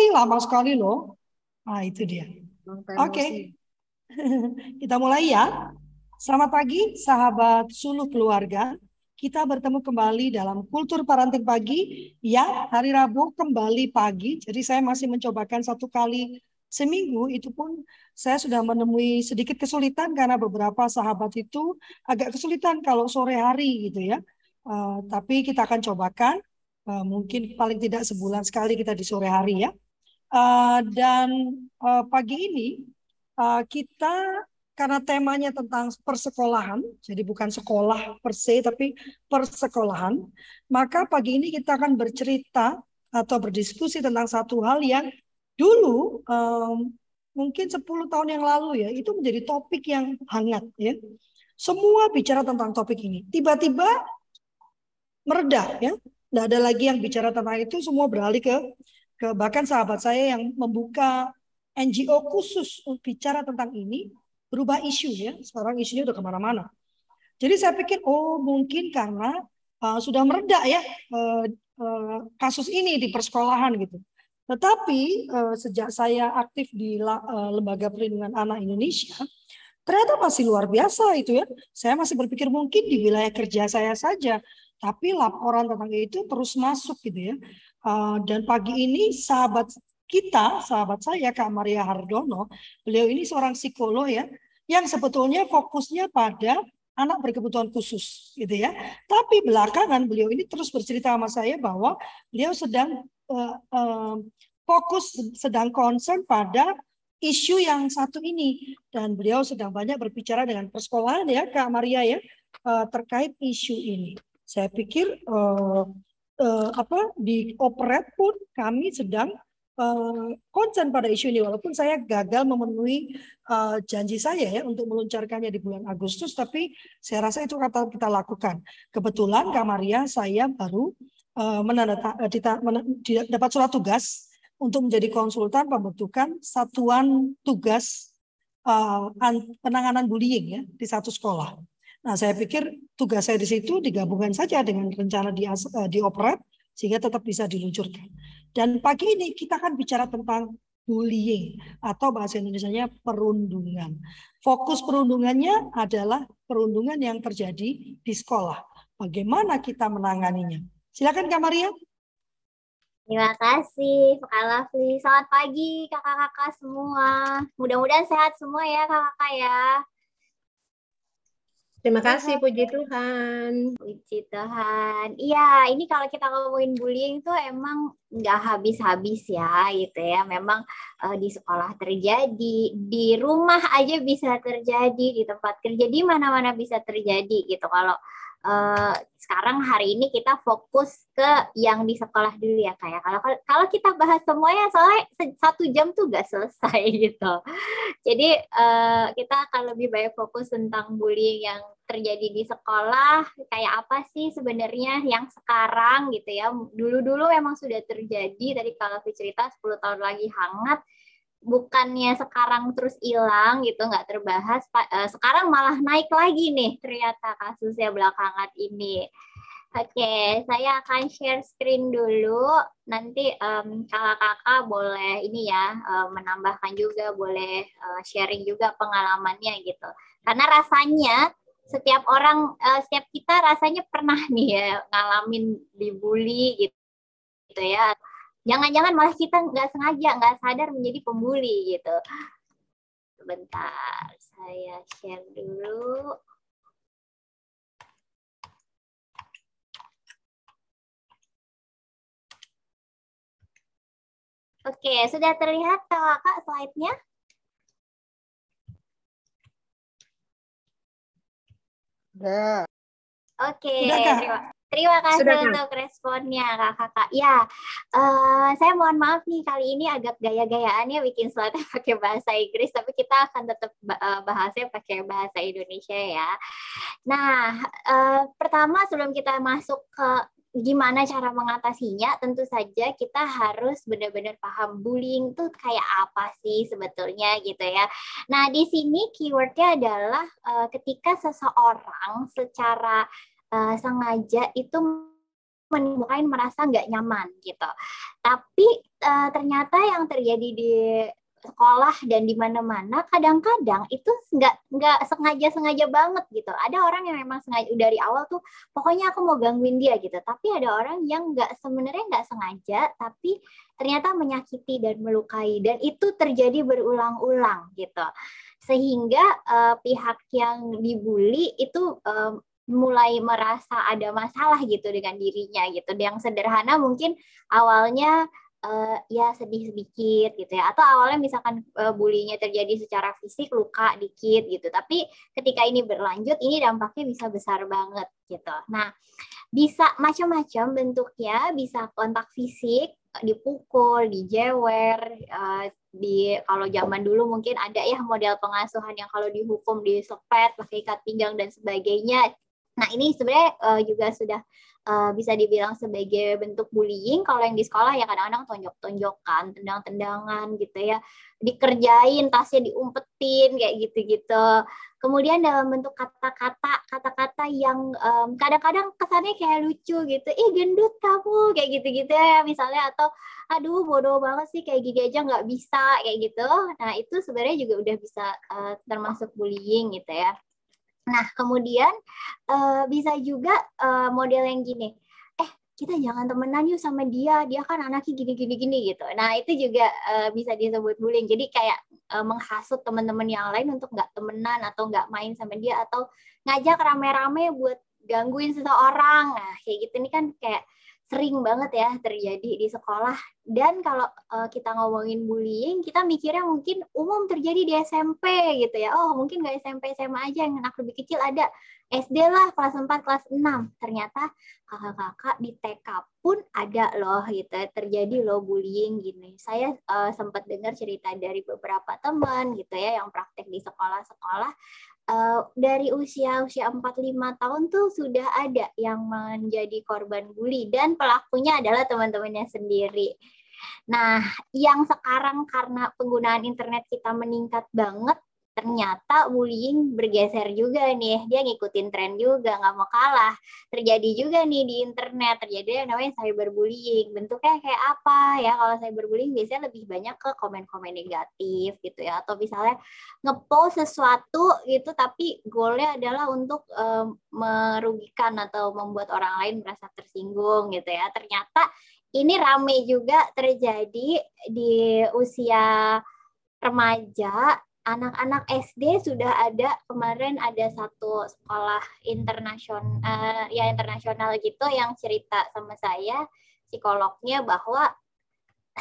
kali, lama sekali loh. Nah, itu dia. Oke. Okay. Kita mulai ya. Selamat pagi, sahabat suluh keluarga. Kita bertemu kembali dalam kultur parenting pagi. Ya, hari Rabu kembali pagi. Jadi saya masih mencobakan satu kali seminggu itu pun saya sudah menemui sedikit kesulitan karena beberapa sahabat itu agak kesulitan kalau sore hari gitu ya. Uh, tapi kita akan cobakan uh, mungkin paling tidak sebulan sekali kita di sore hari ya. Uh, dan uh, pagi ini uh, kita karena temanya tentang persekolahan, jadi bukan sekolah per se tapi persekolahan, maka pagi ini kita akan bercerita atau berdiskusi tentang satu hal yang dulu um, mungkin 10 tahun yang lalu ya itu menjadi topik yang hangat ya. Semua bicara tentang topik ini. Tiba-tiba mereda ya. Tidak ada lagi yang bicara tentang itu, semua beralih ke ke bahkan sahabat saya yang membuka NGO khusus bicara tentang ini berubah isu ya. Sekarang isunya udah ke mana-mana. Jadi saya pikir oh mungkin karena uh, sudah mereda ya uh, uh, kasus ini di persekolahan gitu. Tetapi uh, sejak saya aktif di uh, Lembaga Perlindungan Anak Indonesia, ternyata masih luar biasa itu ya. Saya masih berpikir mungkin di wilayah kerja saya saja, tapi laporan tentang itu terus masuk gitu ya. Uh, dan pagi ini sahabat kita, sahabat saya Kak Maria Hardono, beliau ini seorang psikolog ya, yang sebetulnya fokusnya pada anak berkebutuhan khusus gitu ya. Tapi belakangan beliau ini terus bercerita sama saya bahwa beliau sedang uh, uh, fokus sedang concern pada isu yang satu ini dan beliau sedang banyak berbicara dengan persekolahan ya Kak Maria ya uh, terkait isu ini. Saya pikir uh, uh, apa di operat pun kami sedang uh, pada isu ini walaupun saya gagal memenuhi uh, janji saya ya untuk meluncurkannya di bulan Agustus tapi saya rasa itu kata kita lakukan. Kebetulan Kak Maria saya baru uh, menandatangani dapat surat tugas untuk menjadi konsultan pembentukan satuan tugas uh, penanganan bullying ya di satu sekolah. Nah, saya pikir tugas saya di situ digabungkan saja dengan rencana di uh, di sehingga tetap bisa diluncurkan. Dan pagi ini kita akan bicara tentang bullying atau bahasa Indonesia-nya perundungan. Fokus perundungannya adalah perundungan yang terjadi di sekolah. Bagaimana kita menanganinya? Silakan Kak Maria. Terima kasih, Kak Lafli. Selamat pagi, kakak-kakak semua. Mudah-mudahan sehat semua ya, kakak-kakak ya. Terima kasih, puji Tuhan. Puji Tuhan. Iya, ini kalau kita ngomongin bullying tuh emang nggak habis-habis ya, gitu ya. Memang uh, di sekolah terjadi, di rumah aja bisa terjadi, di tempat kerja, di mana-mana bisa terjadi gitu. Kalau uh, sekarang hari ini kita fokus ke yang di sekolah dulu ya kayak ya. kalau kalau kita bahas semuanya soalnya satu jam tuh gak selesai gitu. Jadi uh, kita akan lebih banyak fokus tentang bullying yang terjadi di sekolah kayak apa sih sebenarnya yang sekarang gitu ya. Dulu-dulu memang sudah terjadi tadi kalau cerita 10 tahun lagi hangat bukannya sekarang terus hilang gitu nggak terbahas uh, sekarang malah naik lagi nih ternyata kasusnya belakangan ini. Oke saya akan share screen dulu. Nanti um, kakak-kakak boleh ini ya uh, menambahkan juga boleh uh, sharing juga pengalamannya gitu. Karena rasanya setiap orang uh, setiap kita rasanya pernah nih ya ngalamin dibully gitu gitu ya jangan-jangan malah kita nggak sengaja nggak sadar menjadi pembuli gitu sebentar saya share dulu Oke, sudah terlihat kakak slide-nya? Sudah. Oke, terima, Terima kasih Sudah, untuk responnya kakak-kakak. Ya, uh, saya mohon maaf nih kali ini agak gaya-gayaannya bikin slide pakai bahasa Inggris, tapi kita akan tetap uh, bahasnya pakai bahasa Indonesia ya. Nah, uh, pertama sebelum kita masuk ke gimana cara mengatasinya, tentu saja kita harus benar-benar paham bullying tuh kayak apa sih sebetulnya gitu ya. Nah, di sini keywordnya adalah uh, ketika seseorang secara uh, sengaja itu menimbulkan merasa nggak nyaman gitu. Tapi uh, ternyata yang terjadi di sekolah dan di mana-mana kadang-kadang itu nggak nggak sengaja sengaja banget gitu. Ada orang yang memang sengaja dari awal tuh pokoknya aku mau gangguin dia gitu. Tapi ada orang yang nggak sebenarnya nggak sengaja tapi ternyata menyakiti dan melukai. Dan itu terjadi berulang-ulang gitu. Sehingga uh, pihak yang dibully itu uh, mulai merasa ada masalah gitu dengan dirinya gitu. Yang sederhana mungkin awalnya uh, ya sedih sedikit gitu ya. Atau awalnya misalkan uh, bulinya terjadi secara fisik luka dikit gitu. Tapi ketika ini berlanjut ini dampaknya bisa besar banget gitu. Nah bisa macam-macam bentuknya. Bisa kontak fisik dipukul dijewer uh, di kalau zaman dulu mungkin ada ya model pengasuhan yang kalau dihukum disepet pakai ikat pinggang dan sebagainya nah ini sebenarnya uh, juga sudah uh, bisa dibilang sebagai bentuk bullying. Kalau yang di sekolah ya kadang-kadang tonjok-tonjokan, tendang-tendangan gitu ya, dikerjain, tasnya diumpetin kayak gitu-gitu. Kemudian dalam bentuk kata-kata, kata-kata yang um, kadang-kadang kesannya kayak lucu gitu, ih gendut kamu kayak gitu-gitu ya misalnya atau aduh bodoh banget sih kayak gini aja nggak bisa kayak gitu. Nah itu sebenarnya juga udah bisa uh, termasuk bullying gitu ya. Nah, kemudian uh, bisa juga uh, model yang gini, eh kita jangan temenan yuk sama dia, dia kan anaknya gini-gini gini gitu. Nah, itu juga uh, bisa disebut bullying. Jadi kayak uh, menghasut teman-teman yang lain untuk nggak temenan atau nggak main sama dia atau ngajak rame-rame buat gangguin seseorang. Nah, kayak gitu ini kan kayak sering banget ya terjadi di sekolah. Dan kalau uh, kita ngomongin bullying kita mikirnya mungkin umum terjadi di SMP gitu ya. Oh mungkin nggak SMP SMA aja yang anak lebih kecil ada. SD lah kelas 4 kelas 6 ternyata kakak-kakak di TK pun ada loh gitu ya, terjadi loh bullying gini. Saya uh, sempat dengar cerita dari beberapa teman gitu ya yang praktek di sekolah-sekolah uh, dari usia usia 45 tahun tuh sudah ada yang menjadi korban bully dan pelakunya adalah teman-temannya sendiri. Nah, yang sekarang karena penggunaan internet kita meningkat banget, ternyata bullying bergeser juga nih. Dia ngikutin tren juga nggak mau kalah. Terjadi juga nih di internet terjadi yang namanya cyberbullying. Bentuknya kayak apa ya? Kalau cyberbullying biasanya lebih banyak ke komen-komen negatif gitu ya. Atau misalnya ngepost sesuatu gitu tapi goalnya adalah untuk um, merugikan atau membuat orang lain merasa tersinggung gitu ya. Ternyata ini rame juga terjadi di usia remaja anak-anak SD sudah ada kemarin ada satu sekolah internasional uh, ya internasional gitu yang cerita sama saya psikolognya bahwa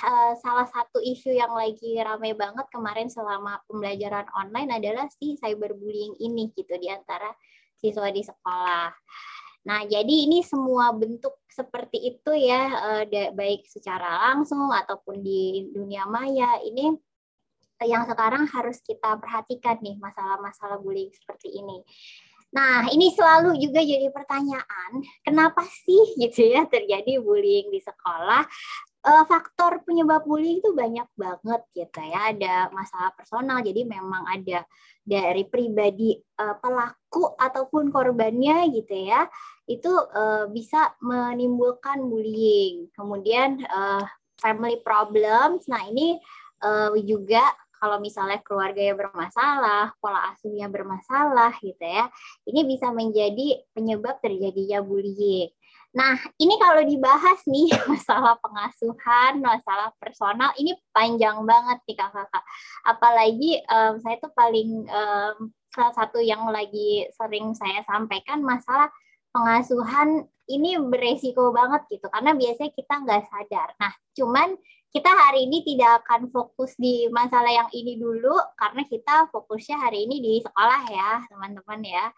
uh, salah satu isu yang lagi ramai banget kemarin selama pembelajaran online adalah si cyberbullying ini gitu di antara siswa di sekolah. Nah, jadi ini semua bentuk seperti itu ya, uh, baik secara langsung ataupun di dunia maya ini yang sekarang harus kita perhatikan nih masalah-masalah bullying seperti ini. Nah, ini selalu juga jadi pertanyaan, kenapa sih gitu ya terjadi bullying di sekolah? Uh, faktor penyebab bullying itu banyak banget gitu ya. Ada masalah personal, jadi memang ada dari pribadi uh, pelaku ataupun korbannya gitu ya. Itu uh, bisa menimbulkan bullying. Kemudian family problems. Nah, ini juga kalau misalnya keluarganya bermasalah, pola asuhnya bermasalah gitu ya, ini bisa menjadi penyebab terjadinya bullying. Nah, ini kalau dibahas nih masalah pengasuhan, masalah personal, ini panjang banget nih kakak-kakak. Apalagi um, saya tuh paling um, salah satu yang lagi sering saya sampaikan masalah pengasuhan ini beresiko banget gitu karena biasanya kita nggak sadar. Nah, cuman kita hari ini tidak akan fokus di masalah yang ini dulu karena kita fokusnya hari ini di sekolah ya teman-teman ya.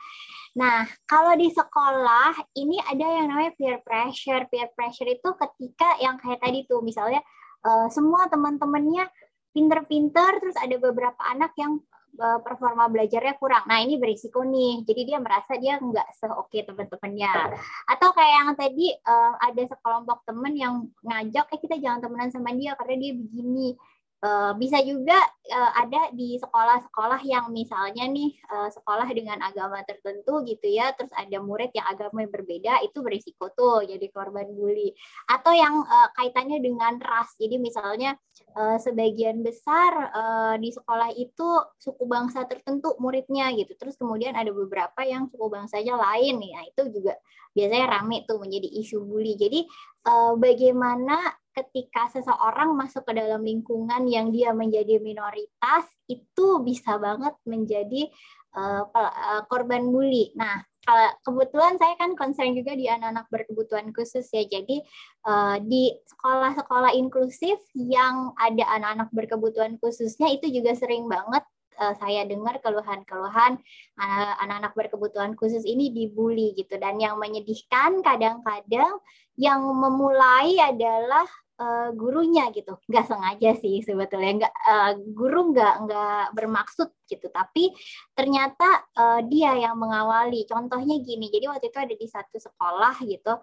Nah kalau di sekolah ini ada yang namanya peer pressure. Peer pressure itu ketika yang kayak tadi tuh misalnya uh, semua teman-temannya pinter-pinter terus ada beberapa anak yang performa belajarnya kurang. Nah ini berisiko nih, jadi dia merasa dia nggak seoke teman-temannya. Atau kayak yang tadi uh, ada sekelompok teman yang ngajak, eh kita jangan temenan sama dia karena dia begini. Uh, bisa juga uh, ada di sekolah-sekolah yang misalnya nih uh, sekolah dengan agama tertentu gitu ya, terus ada murid yang agama yang berbeda itu berisiko tuh jadi korban bully. Atau yang uh, kaitannya dengan ras, jadi misalnya uh, sebagian besar uh, di sekolah itu suku bangsa tertentu muridnya gitu, terus kemudian ada beberapa yang suku bangsanya lain nah itu juga biasanya rame tuh menjadi isu bully. Jadi uh, bagaimana ketika seseorang masuk ke dalam lingkungan yang dia menjadi minoritas itu bisa banget menjadi uh, korban bully. Nah, kebetulan saya kan concern juga di anak-anak berkebutuhan khusus ya. Jadi uh, di sekolah-sekolah inklusif yang ada anak-anak berkebutuhan khususnya itu juga sering banget uh, saya dengar keluhan-keluhan anak-anak berkebutuhan khusus ini dibully gitu. Dan yang menyedihkan kadang-kadang yang memulai adalah uh, gurunya gitu. Nggak sengaja sih sebetulnya. Nggak uh, guru nggak nggak bermaksud gitu. Tapi ternyata uh, dia yang mengawali. Contohnya gini. Jadi waktu itu ada di satu sekolah gitu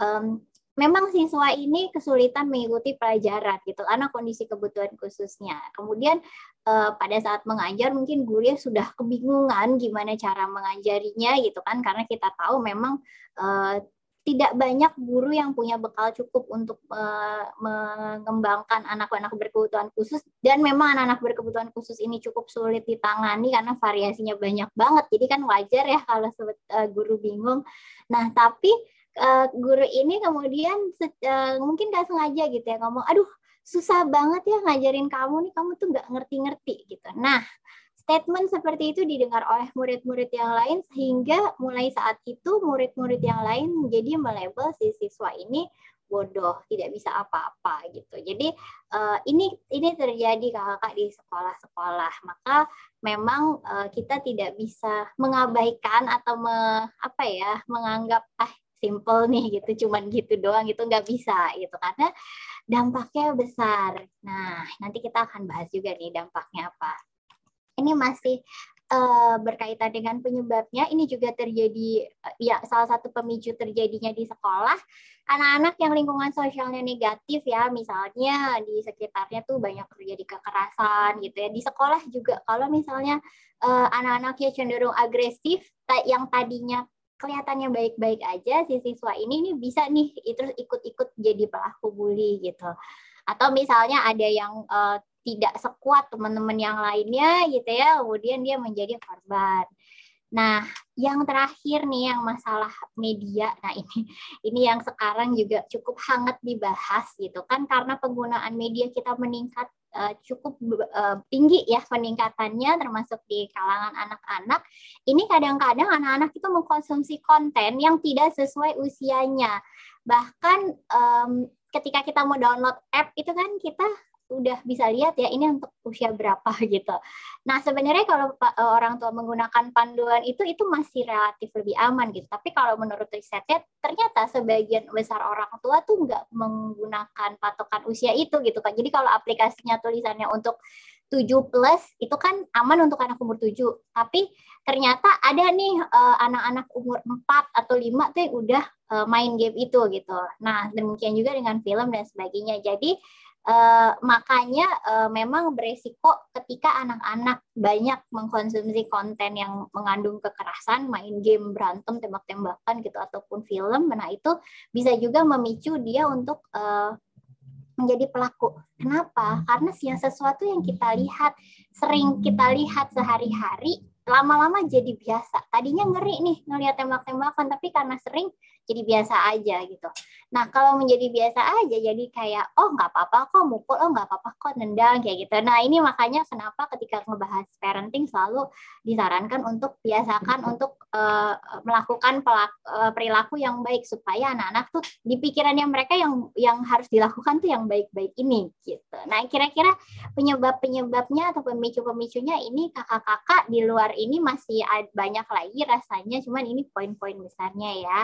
um, memang siswa ini kesulitan mengikuti pelajaran gitu karena kondisi kebutuhan khususnya. Kemudian uh, pada saat mengajar mungkin gurunya sudah kebingungan gimana cara mengajarinya gitu kan karena kita tahu memang uh, tidak banyak guru yang punya bekal cukup untuk uh, mengembangkan anak-anak berkebutuhan khusus. Dan memang anak-anak berkebutuhan khusus ini cukup sulit ditangani karena variasinya banyak banget. Jadi kan wajar ya kalau uh, guru bingung. Nah tapi uh, guru ini kemudian uh, mungkin gak sengaja gitu ya ngomong aduh susah banget ya ngajarin kamu nih kamu tuh nggak ngerti-ngerti gitu nah Statement seperti itu didengar oleh murid-murid yang lain sehingga mulai saat itu murid-murid yang lain menjadi melebel si siswa ini bodoh, tidak bisa apa-apa gitu. Jadi uh, ini ini terjadi kakak di sekolah-sekolah. Maka memang kita tidak bisa mengabaikan atau me, apa ya menganggap ah simple nih gitu, cuman gitu doang itu nggak bisa gitu karena dampaknya besar. Nah nanti kita akan bahas juga nih dampaknya apa. Ini masih uh, berkaitan dengan penyebabnya ini juga terjadi ya salah satu pemicu terjadinya di sekolah. Anak-anak yang lingkungan sosialnya negatif ya misalnya di sekitarnya tuh banyak terjadi kekerasan gitu ya. Di sekolah juga kalau misalnya uh, anak-anaknya cenderung agresif yang tadinya kelihatannya baik-baik aja si siswa ini ini bisa nih terus ikut-ikut jadi pelaku bully gitu atau misalnya ada yang uh, tidak sekuat teman-teman yang lainnya gitu ya, kemudian dia menjadi korban. Nah, yang terakhir nih yang masalah media. Nah, ini ini yang sekarang juga cukup hangat dibahas gitu kan karena penggunaan media kita meningkat uh, cukup uh, tinggi ya peningkatannya termasuk di kalangan anak-anak. Ini kadang-kadang anak-anak itu mengkonsumsi konten yang tidak sesuai usianya. Bahkan um, ketika kita mau download app itu kan kita udah bisa lihat ya ini untuk usia berapa gitu. Nah sebenarnya kalau e, orang tua menggunakan panduan itu itu masih relatif lebih aman gitu. Tapi kalau menurut risetnya ternyata sebagian besar orang tua tuh nggak menggunakan patokan usia itu gitu kan. Jadi kalau aplikasinya tulisannya untuk 7 plus itu kan aman untuk anak umur 7. Tapi ternyata ada nih uh, anak-anak umur 4 atau 5 tuh yang udah uh, main game itu gitu. Nah, demikian juga dengan film dan sebagainya. Jadi Uh, makanya uh, memang beresiko ketika anak-anak banyak mengkonsumsi konten yang mengandung kekerasan, main game berantem, tembak-tembakan gitu ataupun film, nah itu bisa juga memicu dia untuk uh, menjadi pelaku. Kenapa? Karena yang sesuatu yang kita lihat, sering kita lihat sehari-hari, lama-lama jadi biasa. Tadinya ngeri nih ngelihat tembak-tembakan, tapi karena sering jadi biasa aja gitu. Nah kalau menjadi biasa aja jadi kayak oh nggak apa-apa kok mukul, oh nggak apa-apa kok nendang kayak gitu. Nah ini makanya kenapa ketika ngebahas parenting selalu disarankan untuk biasakan untuk uh, melakukan pelak, uh, perilaku yang baik supaya anak-anak tuh di pikirannya mereka yang yang harus dilakukan tuh yang baik-baik ini gitu. Nah kira-kira penyebab-penyebabnya atau pemicu-pemicunya ini kakak-kakak di luar ini masih banyak lagi rasanya, cuman ini poin-poin besarnya ya.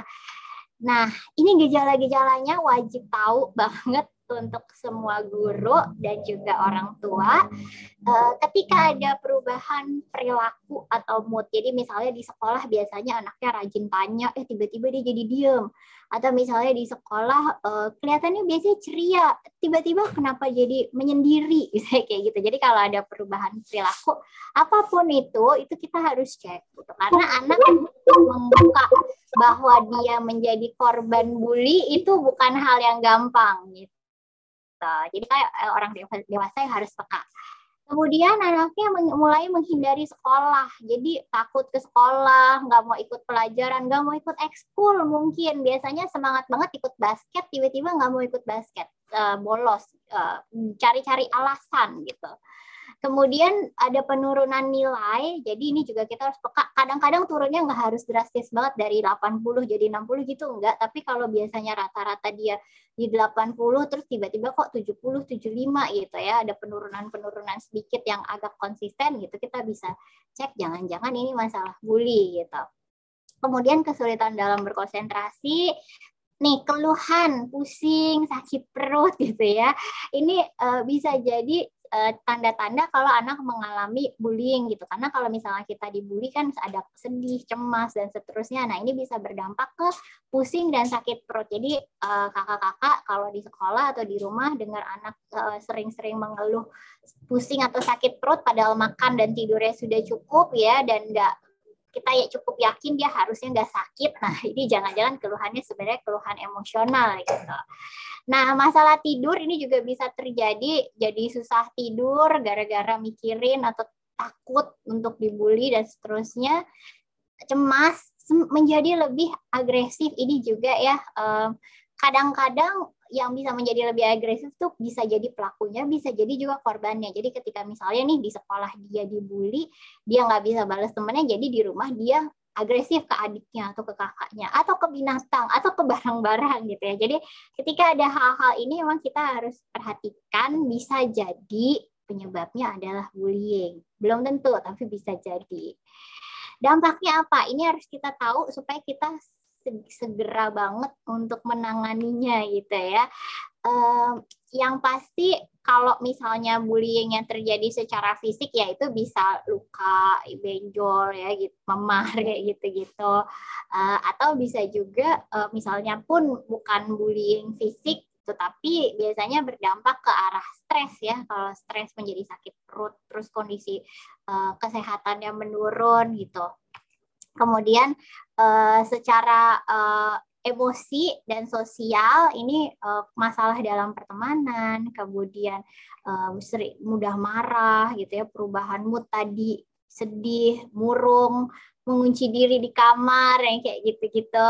Nah, ini gejala-gejalanya wajib tahu banget untuk semua guru dan juga orang tua uh, ketika ada perubahan perilaku atau mood. Jadi misalnya di sekolah biasanya anaknya rajin tanya, eh tiba-tiba dia jadi diem. Atau misalnya di sekolah uh, kelihatannya biasanya ceria, tiba-tiba kenapa jadi menyendiri, misalnya kayak gitu. Jadi kalau ada perubahan perilaku, apa pun itu, itu kita harus cek. Gitu. Karena anak membuka bahwa dia menjadi korban bully itu bukan hal yang gampang gitu. Jadi kayak eh, orang dewasa yang harus peka. Kemudian anaknya mulai menghindari sekolah, jadi takut ke sekolah, nggak mau ikut pelajaran, nggak mau ikut ekskul mungkin. Biasanya semangat banget ikut basket, tiba-tiba nggak mau ikut basket, uh, bolos, uh, cari-cari alasan gitu. Kemudian ada penurunan nilai, jadi ini juga kita harus peka. Kadang-kadang turunnya nggak harus drastis banget dari 80 jadi 60 gitu enggak, tapi kalau biasanya rata-rata dia di 80 terus tiba-tiba kok 70 75 gitu ya, ada penurunan-penurunan sedikit yang agak konsisten gitu, kita bisa cek jangan-jangan ini masalah bully gitu. Kemudian kesulitan dalam berkonsentrasi, nih keluhan pusing sakit perut gitu ya ini uh, bisa jadi tanda-tanda kalau anak mengalami bullying gitu. Karena kalau misalnya kita dibully kan ada sedih cemas dan seterusnya. Nah ini bisa berdampak ke pusing dan sakit perut. Jadi eh, kakak-kakak kalau di sekolah atau di rumah dengar anak eh, sering-sering mengeluh pusing atau sakit perut padahal makan dan tidurnya sudah cukup ya dan nggak kita ya cukup yakin dia harusnya nggak sakit. Nah, ini jangan-jangan keluhannya sebenarnya keluhan emosional gitu. Nah, masalah tidur ini juga bisa terjadi jadi susah tidur gara-gara mikirin atau takut untuk dibully dan seterusnya. Cemas menjadi lebih agresif ini juga ya kadang-kadang yang bisa menjadi lebih agresif tuh bisa jadi pelakunya, bisa jadi juga korbannya. Jadi ketika misalnya nih di sekolah dia dibully, dia nggak bisa balas temennya, jadi di rumah dia agresif ke adiknya atau ke kakaknya atau ke binatang atau ke barang-barang gitu ya. Jadi ketika ada hal-hal ini memang kita harus perhatikan bisa jadi penyebabnya adalah bullying. Belum tentu tapi bisa jadi. Dampaknya apa? Ini harus kita tahu supaya kita segera banget untuk menanganinya gitu ya. Um, yang pasti kalau misalnya bullying yang terjadi secara fisik ya itu bisa luka, benjol ya gitu, memar kayak gitu-gitu. Uh, atau bisa juga uh, misalnya pun bukan bullying fisik tetapi biasanya berdampak ke arah stres ya. Kalau stres menjadi sakit perut, terus kondisi uh, kesehatannya menurun gitu. Kemudian uh, secara uh, emosi dan sosial ini uh, masalah dalam pertemanan, kemudian uh, mudah marah gitu ya, perubahan mood tadi sedih, murung, mengunci diri di kamar yang kayak gitu-gitu.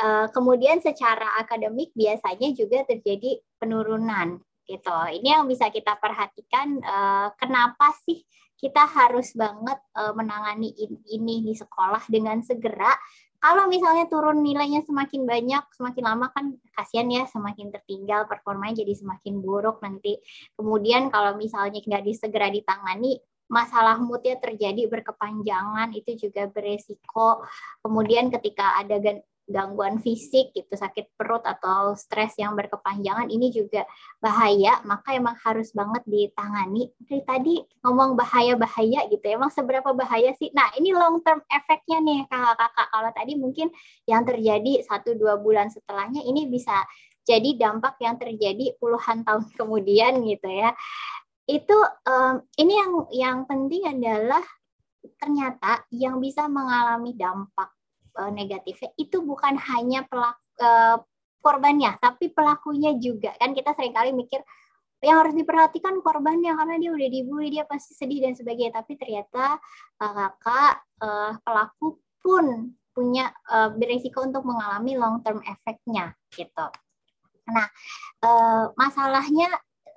Uh, kemudian secara akademik biasanya juga terjadi penurunan gitu. Ini yang bisa kita perhatikan uh, kenapa sih kita harus banget uh, menangani ini di sekolah dengan segera. Kalau misalnya turun nilainya semakin banyak, semakin lama kan kasihan ya, semakin tertinggal, performanya jadi semakin buruk nanti. Kemudian kalau misalnya nggak disegera ditangani, masalah moodnya terjadi berkepanjangan itu juga beresiko. Kemudian ketika ada gangguan fisik gitu sakit perut atau stres yang berkepanjangan ini juga bahaya. Maka emang harus banget ditangani. Dari tadi ngomong bahaya bahaya gitu emang seberapa bahaya sih? Nah ini long term efeknya nih kakak-kakak. Kalau tadi mungkin yang terjadi satu dua bulan setelahnya ini bisa jadi dampak yang terjadi puluhan tahun kemudian gitu ya. Itu um, ini yang yang penting adalah ternyata yang bisa mengalami dampak uh, negatifnya itu bukan hanya pelaku uh, korbannya tapi pelakunya juga kan kita sering kali mikir yang harus diperhatikan korbannya karena dia udah dibully dia pasti sedih dan sebagainya tapi ternyata uh, kakak uh, pelaku pun punya uh, berisiko untuk mengalami long term efeknya gitu. Nah uh, masalahnya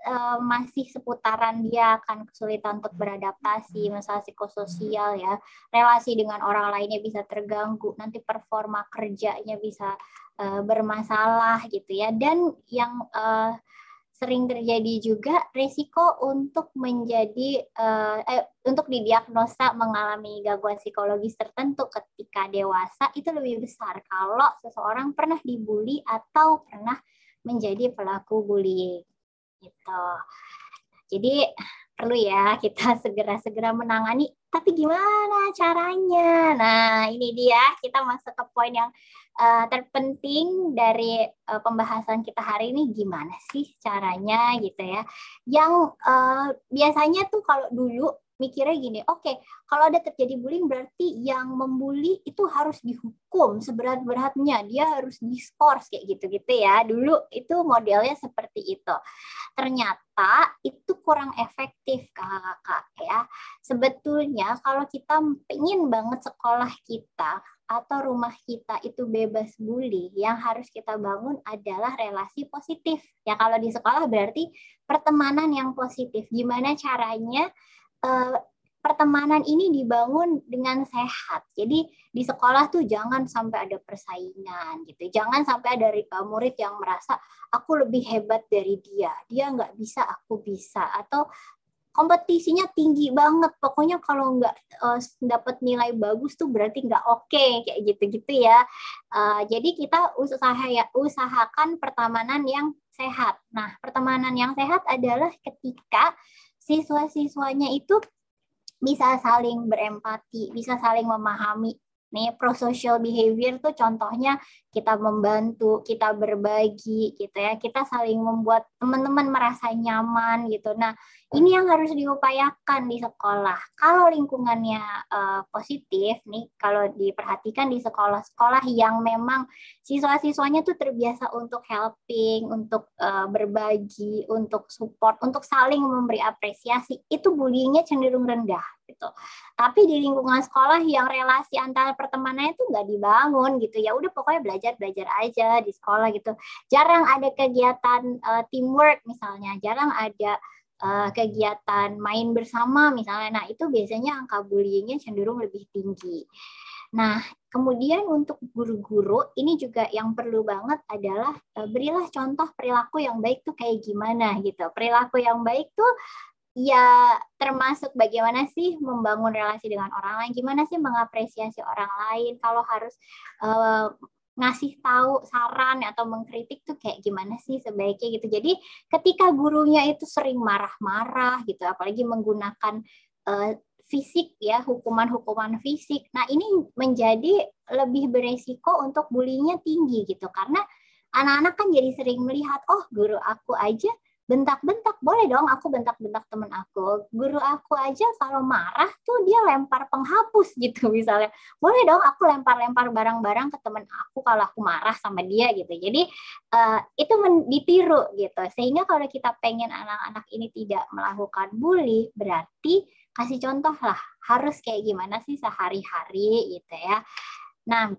uh, masih seputaran dia akan kesulitan untuk beradaptasi, masalah psikososial ya, relasi dengan orang lainnya bisa terganggu, nanti performa kerjanya bisa uh, bermasalah gitu ya, dan yang uh, sering terjadi juga risiko untuk menjadi uh, eh, untuk didiagnosa mengalami gangguan psikologis tertentu ketika dewasa itu lebih besar. Kalau seseorang pernah dibully atau pernah menjadi pelaku bullying. Gitu. Jadi perlu ya kita segera-segera menangani. Tapi gimana caranya? Nah, ini dia kita masuk ke poin yang uh, terpenting dari uh, pembahasan kita hari ini gimana sih caranya gitu ya. Yang uh, biasanya tuh kalau dulu mikirnya gini, oke, okay, kalau ada terjadi bullying berarti yang membuli itu harus dihukum seberat-beratnya, dia harus diskors kayak gitu-gitu ya. Dulu itu modelnya seperti itu. Ternyata itu kurang efektif kakak-kakak ya. Sebetulnya kalau kita pengen banget sekolah kita atau rumah kita itu bebas bully, yang harus kita bangun adalah relasi positif. Ya kalau di sekolah berarti pertemanan yang positif. Gimana caranya uh, pertemanan ini dibangun dengan sehat. Jadi di sekolah tuh jangan sampai ada persaingan gitu. Jangan sampai ada murid yang merasa aku lebih hebat dari dia. Dia nggak bisa, aku bisa. Atau kompetisinya tinggi banget. Pokoknya kalau nggak uh, dapat nilai bagus tuh berarti nggak oke okay, kayak gitu-gitu ya. Uh, jadi kita usaha ya usahakan pertemanan yang sehat. Nah, pertemanan yang sehat adalah ketika siswa-siswanya itu bisa saling berempati, bisa saling memahami. Nih, pro-social behavior tuh contohnya kita membantu, kita berbagi gitu ya. Kita saling membuat teman-teman merasa nyaman gitu. Nah, ini yang harus diupayakan di sekolah. Kalau lingkungannya uh, positif nih, kalau diperhatikan di sekolah-sekolah yang memang siswa-siswanya tuh terbiasa untuk helping, untuk uh, berbagi, untuk support, untuk saling memberi apresiasi, itu bullyingnya cenderung rendah gitu. Tapi di lingkungan sekolah yang relasi antara pertemanannya itu nggak dibangun gitu ya, udah pokoknya belajar belajar aja di sekolah gitu. Jarang ada kegiatan uh, teamwork misalnya, jarang ada uh, kegiatan main bersama misalnya. Nah, itu biasanya angka bullyingnya cenderung lebih tinggi. Nah, kemudian untuk guru-guru ini juga yang perlu banget adalah uh, berilah contoh perilaku yang baik tuh kayak gimana gitu. Perilaku yang baik tuh ya termasuk bagaimana sih membangun relasi dengan orang lain, gimana sih mengapresiasi orang lain kalau harus uh, ngasih tahu saran atau mengkritik tuh kayak gimana sih sebaiknya gitu. Jadi ketika gurunya itu sering marah-marah gitu, apalagi menggunakan uh, fisik ya, hukuman-hukuman fisik. Nah, ini menjadi lebih beresiko untuk bullyingnya tinggi gitu karena anak-anak kan jadi sering melihat, oh guru aku aja bentak-bentak boleh dong aku bentak-bentak temen aku guru aku aja kalau marah tuh dia lempar penghapus gitu misalnya. Boleh dong aku lempar-lempar barang-barang ke temen aku kalau aku marah sama dia gitu. Jadi uh, itu ditiru gitu. Sehingga kalau kita pengen anak-anak ini tidak melakukan bully berarti kasih contoh lah harus kayak gimana sih sehari-hari gitu ya. Nah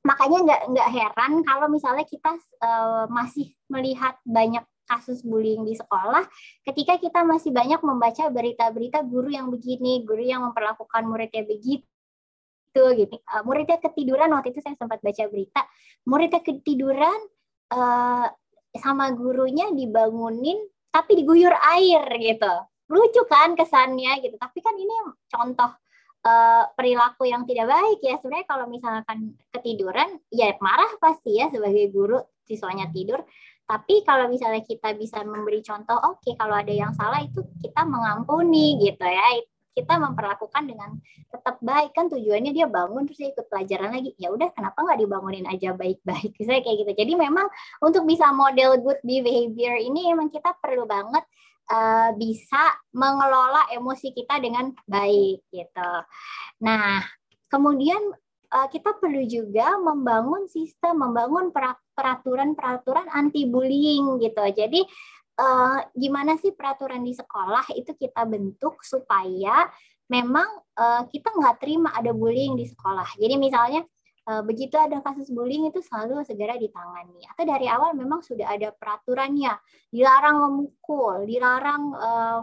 makanya nggak nggak heran kalau misalnya kita uh, masih melihat banyak kasus bullying di sekolah ketika kita masih banyak membaca berita-berita guru yang begini, guru yang memperlakukan muridnya begitu gitu. Uh, muridnya ketiduran waktu itu saya sempat baca berita, muridnya ketiduran uh, sama gurunya dibangunin tapi diguyur air gitu. Lucu kan kesannya gitu. Tapi kan ini contoh uh, perilaku yang tidak baik ya. Sebenarnya kalau misalkan ketiduran ya marah pasti ya sebagai guru siswanya tidur tapi kalau misalnya kita bisa memberi contoh, oke okay, kalau ada yang salah itu kita mengampuni gitu ya. Kita memperlakukan dengan tetap baik kan tujuannya dia bangun terus dia ikut pelajaran lagi. Ya udah kenapa nggak dibangunin aja baik-baik? Misalnya kayak gitu. Jadi memang untuk bisa model good behavior ini memang kita perlu banget uh, bisa mengelola emosi kita dengan baik gitu. Nah, kemudian kita perlu juga membangun sistem, membangun peraturan-peraturan anti bullying gitu. Jadi uh, gimana sih peraturan di sekolah itu kita bentuk supaya memang uh, kita nggak terima ada bullying di sekolah. Jadi misalnya uh, begitu ada kasus bullying itu selalu segera ditangani. Atau dari awal memang sudah ada peraturannya, dilarang memukul, dilarang uh,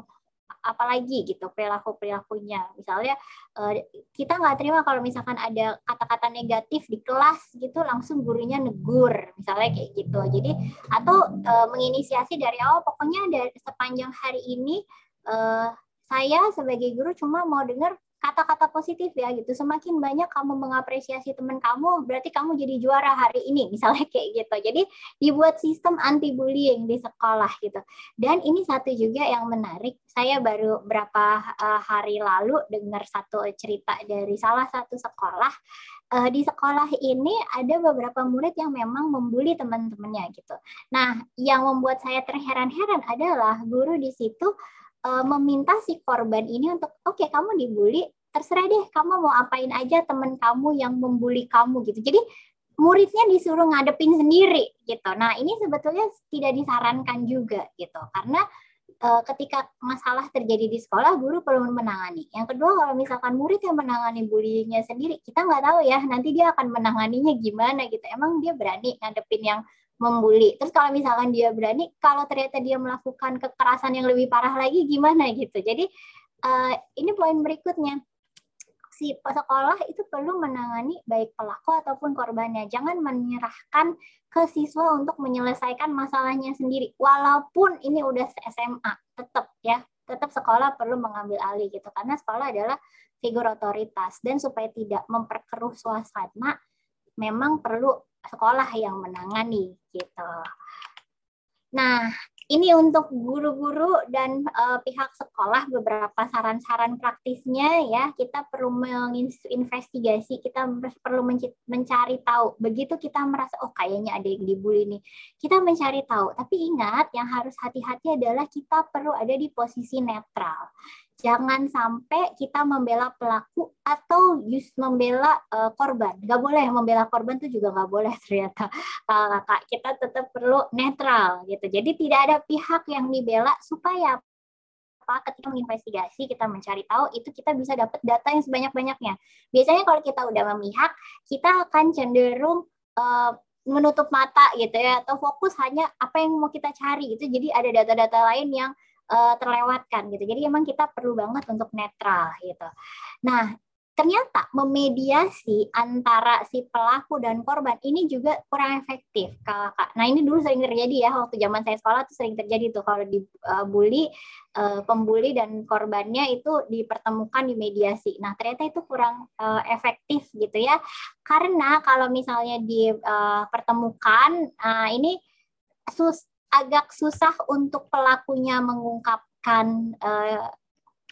apalagi gitu perilaku perilakunya misalnya eh, kita nggak terima kalau misalkan ada kata-kata negatif di kelas gitu langsung gurunya negur misalnya kayak gitu. Jadi atau eh, menginisiasi dari awal pokoknya dari sepanjang hari ini eh, saya sebagai guru cuma mau dengar kata-kata positif ya gitu. Semakin banyak kamu mengapresiasi teman kamu, berarti kamu jadi juara hari ini, misalnya kayak gitu. Jadi dibuat sistem anti bullying di sekolah gitu. Dan ini satu juga yang menarik. Saya baru berapa uh, hari lalu dengar satu cerita dari salah satu sekolah uh, di sekolah ini ada beberapa murid yang memang membuli teman-temannya gitu. Nah, yang membuat saya terheran-heran adalah guru di situ uh, meminta si korban ini untuk oke okay, kamu dibully, terserah deh kamu mau apain aja teman kamu yang membuli kamu gitu. Jadi muridnya disuruh ngadepin sendiri gitu. Nah, ini sebetulnya tidak disarankan juga gitu. Karena uh, ketika masalah terjadi di sekolah, guru perlu menangani. Yang kedua, kalau misalkan murid yang menangani bullyingnya sendiri, kita nggak tahu ya nanti dia akan menanganinya gimana gitu. Emang dia berani ngadepin yang membuli. Terus kalau misalkan dia berani, kalau ternyata dia melakukan kekerasan yang lebih parah lagi gimana gitu. Jadi uh, ini poin berikutnya si sekolah itu perlu menangani baik pelaku ataupun korbannya. Jangan menyerahkan ke siswa untuk menyelesaikan masalahnya sendiri. Walaupun ini udah SMA, tetap ya, tetap sekolah perlu mengambil alih gitu. Karena sekolah adalah figur otoritas dan supaya tidak memperkeruh suasana, memang perlu sekolah yang menangani gitu. Nah, ini untuk guru-guru dan uh, pihak sekolah beberapa saran-saran praktisnya ya. Kita perlu menginvestigasi kita perlu mencari tahu. Begitu kita merasa oh kayaknya ada yang dibully nih. Kita mencari tahu. Tapi ingat yang harus hati-hati adalah kita perlu ada di posisi netral jangan sampai kita membela pelaku atau just membela uh, korban. Gak boleh membela korban itu juga gak boleh ternyata uh, kak. Kita tetap perlu netral gitu. Jadi tidak ada pihak yang dibela supaya apa ketika menginvestigasi kita mencari tahu itu kita bisa dapat data yang sebanyak-banyaknya. Biasanya kalau kita udah memihak, kita akan cenderung uh, menutup mata gitu ya atau fokus hanya apa yang mau kita cari gitu. Jadi ada data-data lain yang uh, terlewatkan gitu. Jadi emang kita perlu banget untuk netral gitu. Nah, ternyata memediasi antara si pelaku dan korban ini juga kurang efektif kakak. Nah ini dulu sering terjadi ya waktu zaman saya sekolah tuh sering terjadi tuh kalau dibully uh, uh, pembuli dan korbannya itu dipertemukan di mediasi. Nah ternyata itu kurang efektif gitu ya karena kalau misalnya dipertemukan ini sus agak susah untuk pelakunya mengungkapkan uh,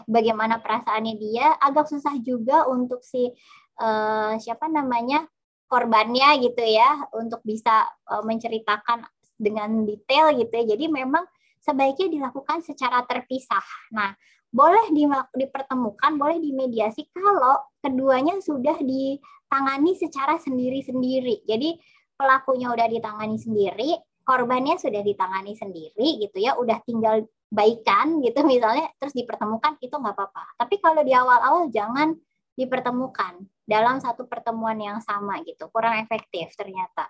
bagaimana perasaannya dia, agak susah juga untuk si uh, siapa namanya korbannya gitu ya untuk bisa uh, menceritakan dengan detail gitu ya. Jadi memang sebaiknya dilakukan secara terpisah. Nah, boleh dipertemukan, boleh dimediasi kalau keduanya sudah ditangani secara sendiri-sendiri. Jadi pelakunya udah ditangani sendiri, korbannya sudah ditangani sendiri gitu ya, udah tinggal baikan gitu misalnya, terus dipertemukan itu nggak apa-apa. Tapi kalau di awal-awal jangan dipertemukan dalam satu pertemuan yang sama gitu, kurang efektif ternyata.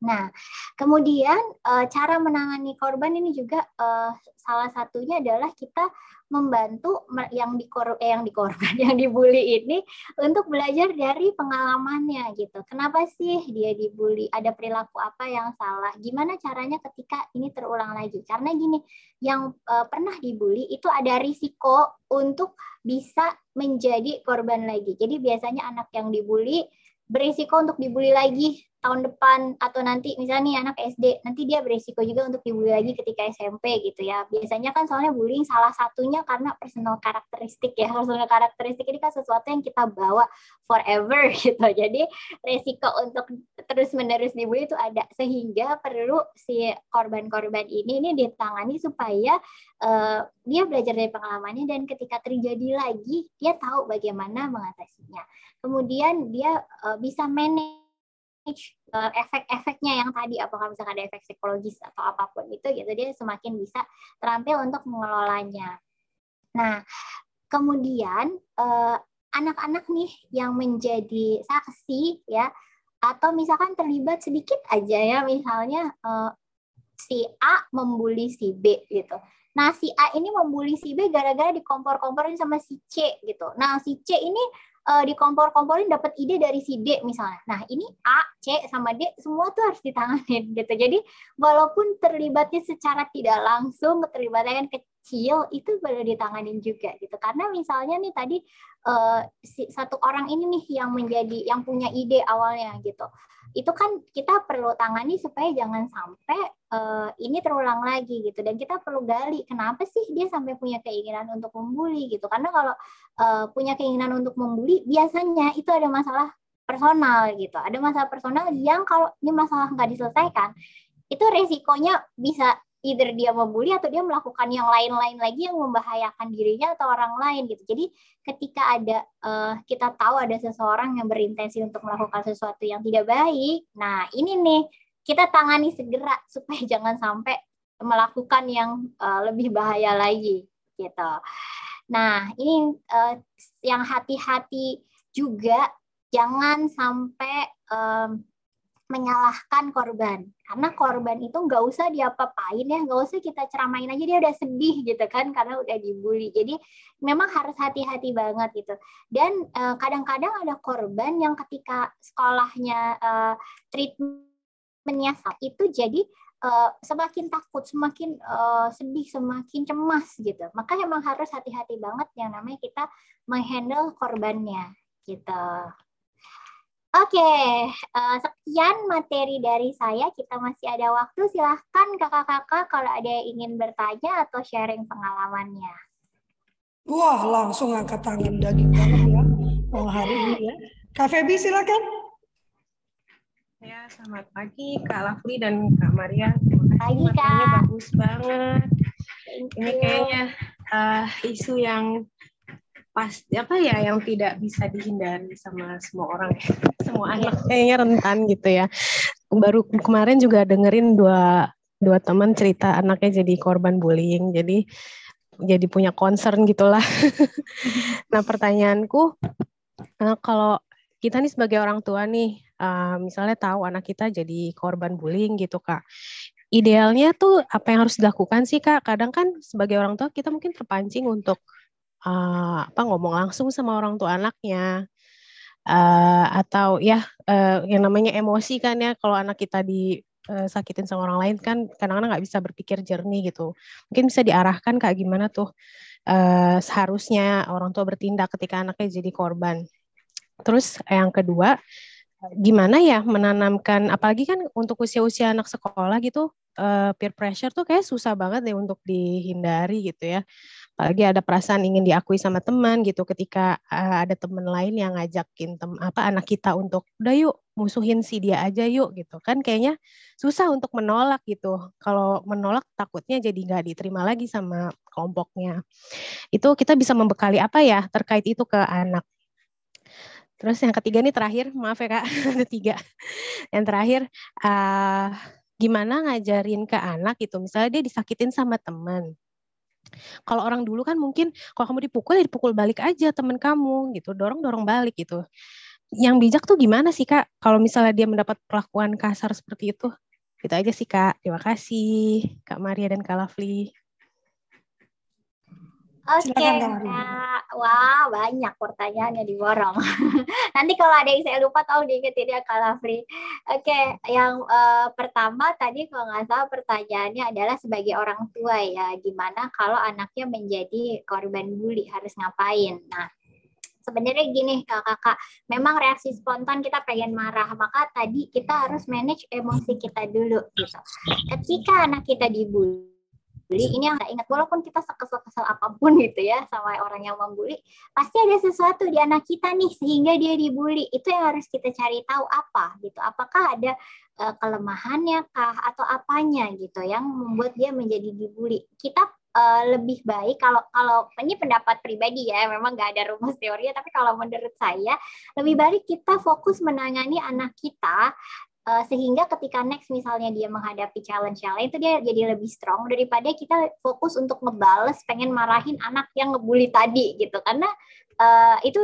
Nah, kemudian uh, cara menangani korban ini juga uh, salah satunya adalah kita membantu yang dikor eh, yang dikorban yang dibully ini untuk belajar dari pengalamannya gitu. Kenapa sih dia dibully? Ada perilaku apa yang salah? Gimana caranya ketika ini terulang lagi? Karena gini, yang uh, pernah dibully itu ada risiko untuk bisa menjadi korban lagi. Jadi biasanya anak yang dibully berisiko untuk dibully lagi tahun depan atau nanti misalnya nih anak SD nanti dia berisiko juga untuk dibully lagi ketika SMP gitu ya. Biasanya kan soalnya bullying salah satunya karena personal karakteristik ya. Personal karakteristik ini kan sesuatu yang kita bawa forever gitu. Jadi resiko untuk terus menerus dibully itu ada. Sehingga perlu si korban-korban ini ini ditangani supaya uh, dia belajar dari pengalamannya dan ketika terjadi lagi dia tahu bagaimana mengatasinya. Kemudian dia uh, bisa manage uh, efek-efeknya yang tadi apakah misalkan ada efek psikologis atau apa pun itu gitu dia semakin bisa terampil untuk mengelolanya. Nah, kemudian uh, anak-anak nih yang menjadi saksi ya atau misalkan terlibat sedikit aja ya misalnya uh, si A membuli si B gitu. Nah, si A ini membuli si B gara-gara dikompor-komporin sama si C gitu. Nah, si C ini uh, dikompor-komporin dapat ide dari si D misalnya. Nah, ini A, C sama D semua tuh harus ditanganin gitu. Jadi, walaupun terlibatnya secara tidak langsung, keterlibatan kecil itu perlu ditanganin juga gitu. Karena misalnya nih tadi uh, si, satu orang ini nih yang menjadi yang punya ide awalnya gitu itu kan kita perlu tangani supaya jangan sampai uh, ini terulang lagi gitu. Dan kita perlu gali kenapa sih dia sampai punya keinginan untuk membuli gitu? Karena kalau uh, punya keinginan untuk membuli biasanya itu ada masalah personal gitu. Ada masalah personal yang kalau ini masalah nggak diselesaikan itu resikonya bisa either dia membuli atau dia melakukan yang lain-lain lagi yang membahayakan dirinya atau orang lain gitu. Jadi ketika ada uh, kita tahu ada seseorang yang berintensi untuk melakukan sesuatu yang tidak baik, nah ini nih kita tangani segera supaya jangan sampai melakukan yang uh, lebih bahaya lagi gitu. Nah, ini uh, yang hati-hati juga jangan sampai um, menyalahkan korban. Karena korban itu nggak usah diapa-apain ya nggak usah kita ceramain aja dia udah sedih gitu kan karena udah dibully. Jadi memang harus hati-hati banget gitu. Dan kadang kadang-kadang ada korban yang ketika sekolahnya uh, treatmentnya itu jadi uh, semakin takut semakin uh, sedih semakin cemas gitu. Maka memang harus hati-hati banget yang namanya kita menghandle korbannya gitu Oke, uh, sekian materi dari saya. Kita masih ada waktu. Silahkan kakak-kakak kalau ada yang ingin bertanya atau sharing pengalamannya. Wah, langsung angkat tangan daging banget ya. Oh, hari ini ya. Kak Febi silakan. Ya, selamat pagi Kak Lafli dan Kak Maria. Terima kasih pagi, Kak. bagus banget. Ini kayaknya uh, isu yang pas apa ya yang tidak bisa dihindari sama semua orang semua anak. Kayaknya rentan gitu ya. Baru kemarin juga dengerin dua dua teman cerita anaknya jadi korban bullying jadi jadi punya concern gitulah. Nah pertanyaanku uh, kalau kita nih sebagai orang tua nih uh, misalnya tahu anak kita jadi korban bullying gitu kak. Idealnya tuh apa yang harus dilakukan sih kak? Kadang kan sebagai orang tua kita mungkin terpancing untuk uh, apa ngomong langsung sama orang tua anaknya. Uh, atau ya uh, yang namanya emosi kan ya kalau anak kita di sakitin sama orang lain kan kadang-kadang nggak bisa berpikir jernih gitu. Mungkin bisa diarahkan kayak gimana tuh uh, seharusnya orang tua bertindak ketika anaknya jadi korban. Terus yang kedua gimana ya menanamkan apalagi kan untuk usia-usia anak sekolah gitu uh, peer pressure tuh kayak susah banget deh untuk dihindari gitu ya apalagi ada perasaan ingin diakui sama teman gitu ketika uh, ada teman lain yang ngajakin tem apa anak kita untuk udah yuk musuhin si dia aja yuk gitu. Kan kayaknya susah untuk menolak gitu. Kalau menolak takutnya jadi nggak diterima lagi sama kelompoknya. Itu kita bisa membekali apa ya terkait itu ke anak. Terus yang ketiga nih terakhir. Maaf ya kak. Ada tiga. Yang terakhir uh, gimana ngajarin ke anak gitu. Misalnya dia disakitin sama teman kalau orang dulu kan mungkin kalau kamu dipukul ya dipukul balik aja temen kamu gitu, dorong-dorong balik gitu. Yang bijak tuh gimana sih Kak kalau misalnya dia mendapat perlakuan kasar seperti itu? Itu aja sih Kak. Terima kasih Kak Maria dan Kak Lovely. Oke, okay, Kak. Wah, banyak pertanyaannya diborong. Nanti kalau ada yang saya lupa tahu diingetin ya Kak Lafri. Oke, okay, yang uh, pertama tadi kalau nggak salah pertanyaannya adalah sebagai orang tua ya, gimana kalau anaknya menjadi korban bully harus ngapain? Nah, sebenarnya gini kakak-kakak, memang reaksi spontan kita pengen marah, maka tadi kita harus manage emosi kita dulu gitu. Ketika anak kita dibully bully ini yang nggak ingat. Walaupun kita sekesel-kesel apa pun gitu ya sama orang yang membuli pasti ada sesuatu di anak kita nih sehingga dia dibully. Itu yang harus kita cari tahu apa gitu. Apakah ada uh, kelemahannya kah atau apanya gitu yang membuat dia menjadi dibully. Kita uh, lebih baik kalau kalau ini pendapat pribadi ya memang nggak ada rumus teorinya tapi kalau menurut saya lebih baik kita fokus menangani anak kita uh, sehingga ketika next misalnya dia menghadapi challenge yang lain itu dia jadi lebih strong daripada kita fokus untuk ngebales pengen marahin anak yang ngebully tadi gitu. Karena uh, itu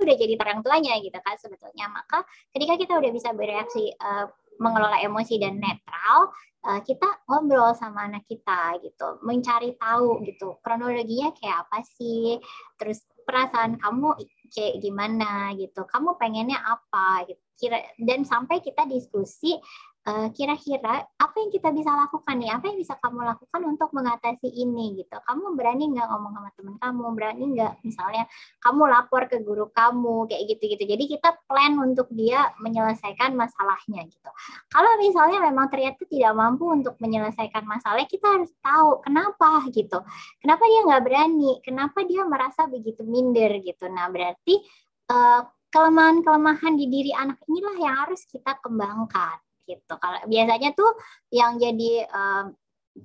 udah jadi orang tuanya gitu kan sebetulnya. Maka ketika kita udah bisa bereaksi uh, mengelola emosi dan netral, kita ngobrol sama anak kita gitu, mencari tahu gitu kronologinya kayak apa sih, terus perasaan kamu kayak gimana gitu, kamu pengennya apa gitu, kira dan sampai kita diskusi Eh, kira-kira apa yang kita bisa lakukan nih? Apa yang bisa kamu lakukan untuk mengatasi ini gitu? Kamu berani nggak ngomong sama teman kamu? Berani nggak misalnya kamu lapor ke guru kamu kayak gitu-gitu. Jadi kita plan untuk dia menyelesaikan masalahnya gitu. Kalau misalnya memang ternyata tidak mampu untuk menyelesaikan masalahnya, kita harus tahu kenapa gitu. Kenapa dia nggak berani? Kenapa dia merasa begitu minder gitu? Nah berarti uh, kelemahan-kelemahan di diri anak inilah yang harus kita kembangkan gitu. Kalau biasanya tuh yang jadi um,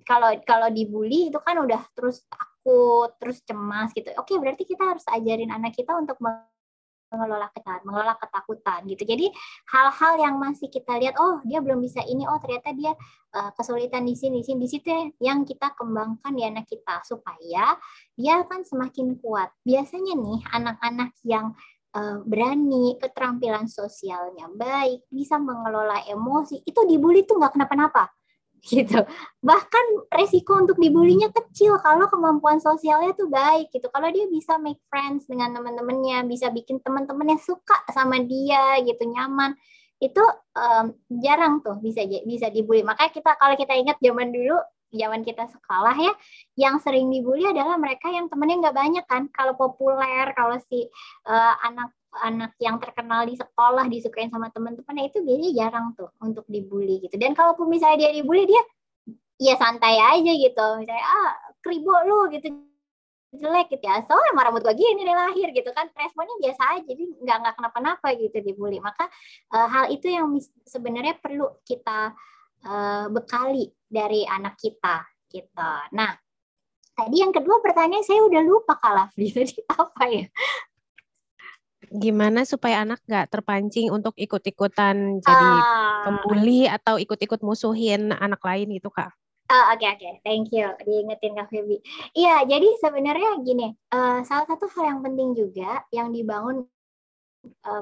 kalau kalau dibully itu kan udah terus takut, terus cemas gitu. Oke, berarti kita harus ajarin anak kita untuk mengelola ketakutan, mengelola ketakutan gitu. Jadi hal-hal yang masih kita lihat, oh dia belum bisa ini, oh ternyata dia uh, kesulitan di sini, di sini, di situ ya, yang kita kembangkan di anak kita supaya dia akan semakin kuat. Biasanya nih anak-anak yang berani, keterampilan sosialnya baik, bisa mengelola emosi, itu dibully tuh nggak kenapa-napa gitu. Bahkan resiko untuk dibulinya kecil kalau kemampuan sosialnya tuh baik gitu. Kalau dia bisa make friends dengan teman-temannya, bisa bikin teman-temannya suka sama dia gitu, nyaman. Itu um, jarang tuh bisa bisa dibully. Makanya kita kalau kita ingat zaman dulu zaman kita sekolah ya, yang sering dibully adalah mereka yang temennya nggak banyak kan. Kalau populer, kalau si uh, anak anak yang terkenal di sekolah disukain sama teman-temannya itu biasanya jarang tuh untuk dibully gitu. Dan kalaupun misalnya dia dibully dia ya santai aja gitu. Misalnya ah kribo lu gitu jelek gitu ya. Soalnya emang rambut gue gini dari lahir gitu kan. Responnya biasa aja. Jadi nggak nggak kenapa-napa gitu dibully. Maka uh, hal itu yang sebenarnya perlu kita uh, bekali dari anak kita gitu. Nah, tadi yang kedua pertanyaan saya udah lupa kalah Jadi apa ya? Gimana supaya anak nggak terpancing untuk ikut-ikutan jadi uh, pembuli atau ikut-ikut musuhin anak lain gitu kak? Oh, oke okay, oke, okay. thank you diingetin Kak Febi. Iya, jadi sebenarnya gini, uh, salah satu hal yang penting juga yang dibangun uh,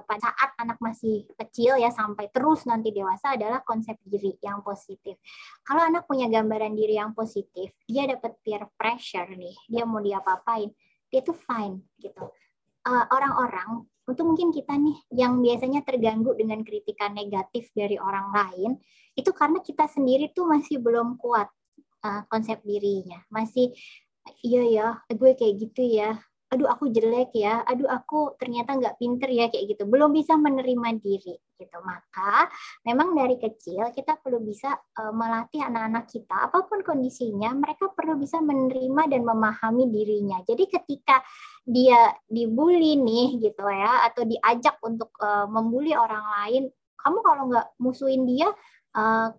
pada saat anak masih kecil ya sampai terus nanti dewasa adalah konsep diri yang positif. Kalau anak punya gambaran diri yang positif, dia dapat peer pressure nih, dia mau diapa-apain, dia tuh fine gitu. eh, orang-orang untuk mungkin kita nih yang biasanya terganggu dengan kritikan negatif dari orang lain, itu karena kita sendiri tuh masih belum kuat uh, konsep dirinya, masih iya ya, gue kayak gitu ya, aduh aku jelek ya, aduh aku ternyata nggak pinter ya kayak gitu, belum bisa menerima diri gitu. Maka memang dari kecil kita perlu bisa uh, melatih anak-anak kita, apa pun kondisinya, mereka perlu bisa menerima dan memahami dirinya. Jadi ketika dia dibully nih gitu ya, atau diajak untuk uh, membuli orang lain, kamu kalau nggak musuhin dia, uh,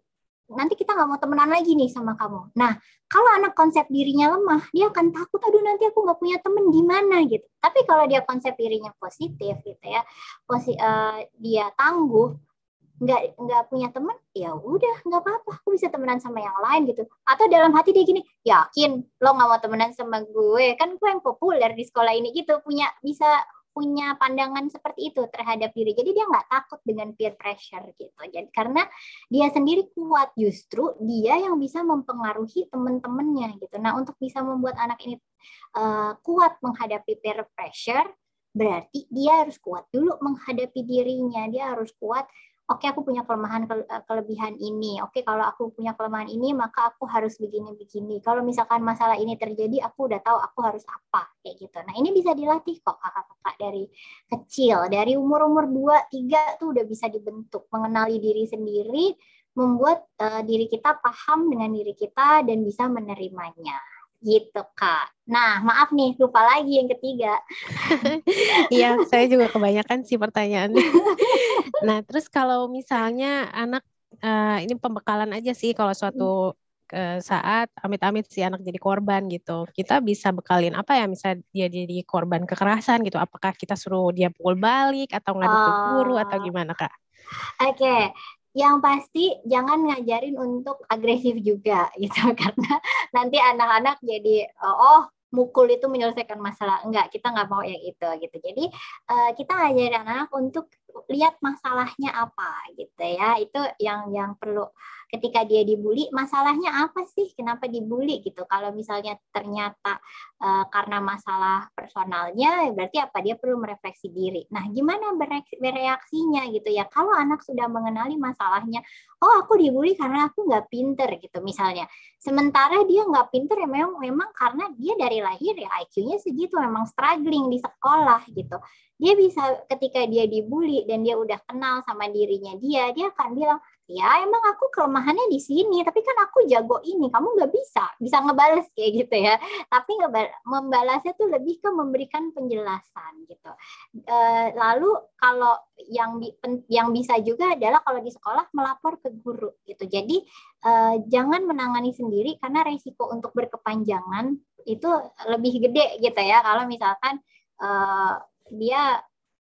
nanti kita nggak mau temenan lagi nih sama kamu. Nah, kalau anak konsep dirinya lemah, dia akan takut, aduh nanti aku nggak punya temen gimana gitu. Tapi kalau dia konsep dirinya positif gitu ya, posi uh, dia tangguh, nggak nggak punya temen, ya udah nggak apa-apa, aku bisa temenan sama yang lain gitu. Atau dalam hati dia gini, yakin lo nggak mau temenan sama gue, kan gue yang populer di sekolah ini gitu, punya bisa punya pandangan seperti itu terhadap diri. Jadi dia nggak takut dengan peer pressure gitu. Jadi karena dia sendiri kuat justru dia yang bisa mempengaruhi teman-temannya gitu. Nah untuk bisa membuat anak ini uh, kuat menghadapi peer pressure berarti dia harus kuat dulu menghadapi dirinya. Dia harus kuat oke okay, aku punya kelemahan eh, kelebihan ini. Oke, okay, kalau aku punya kelemahan ini maka aku harus begini-begini. Kalau misalkan masalah ini terjadi, aku udah tahu aku harus apa kayak gitu. Nah, ini bisa dilatih kok kakak-kakak dari kecil, dari umur-umur 2 3 tuh udah bisa dibentuk, mengenali diri sendiri, membuat uh, diri kita paham dengan diri kita dan bisa menerimanya gitu kak. Nah maaf nih lupa lagi yang ketiga. Iya saya juga kebanyakan sih pertanyaannya. nah terus kalau misalnya anak uh, ini pembekalan aja sih kalau suatu uh, saat amit-amit si anak jadi korban gitu, kita bisa bekalin apa ya misalnya dia jadi korban kekerasan gitu, apakah kita suruh dia pukul balik atau ngadu ke guru atau oh. gimana kak? Oke, okay yang pasti jangan ngajarin untuk agresif juga gitu. Karena nanti anak-anak jadi oh mukul itu menyelesaikan masalah. Enggak kita nggak mau yang itu gitu. Jadi uh, kita ngajarin anak-anak untuk lihat masalahnya apa gitu ya. Itu yang yang perlu ketika dia dibully masalahnya apa sih? Kenapa dibully gitu. Kalau misalnya ternyata uh, karena masalah personalnya berarti apa? Dia perlu merefleksi diri. Nah gimana bereaksinya gitu ya? Kalau anak sudah mengenali masalahnya oh aku dibully karena aku nggak pinter gitu misalnya. Sementara dia nggak pinter ya memang memang karena dia dari lahir ya IQ-nya segitu memang struggling di sekolah gitu dia bisa ketika dia dibully dan dia udah kenal sama dirinya dia dia akan bilang ya emang aku kelemahannya di sini tapi kan aku jago ini kamu nggak bisa. Bisa ngebales kayak gitu ya. Tapi membalasnya tuh lebih ke memberikan penjelasan gitu. E, lalu kalau yang yang bisa juga adalah kalau di sekolah melapor ke guru gitu. Jadi e, jangan menangani sendiri karena resiko untuk berkepanjangan itu lebih gede gitu ya. Kalau misalkan e, dia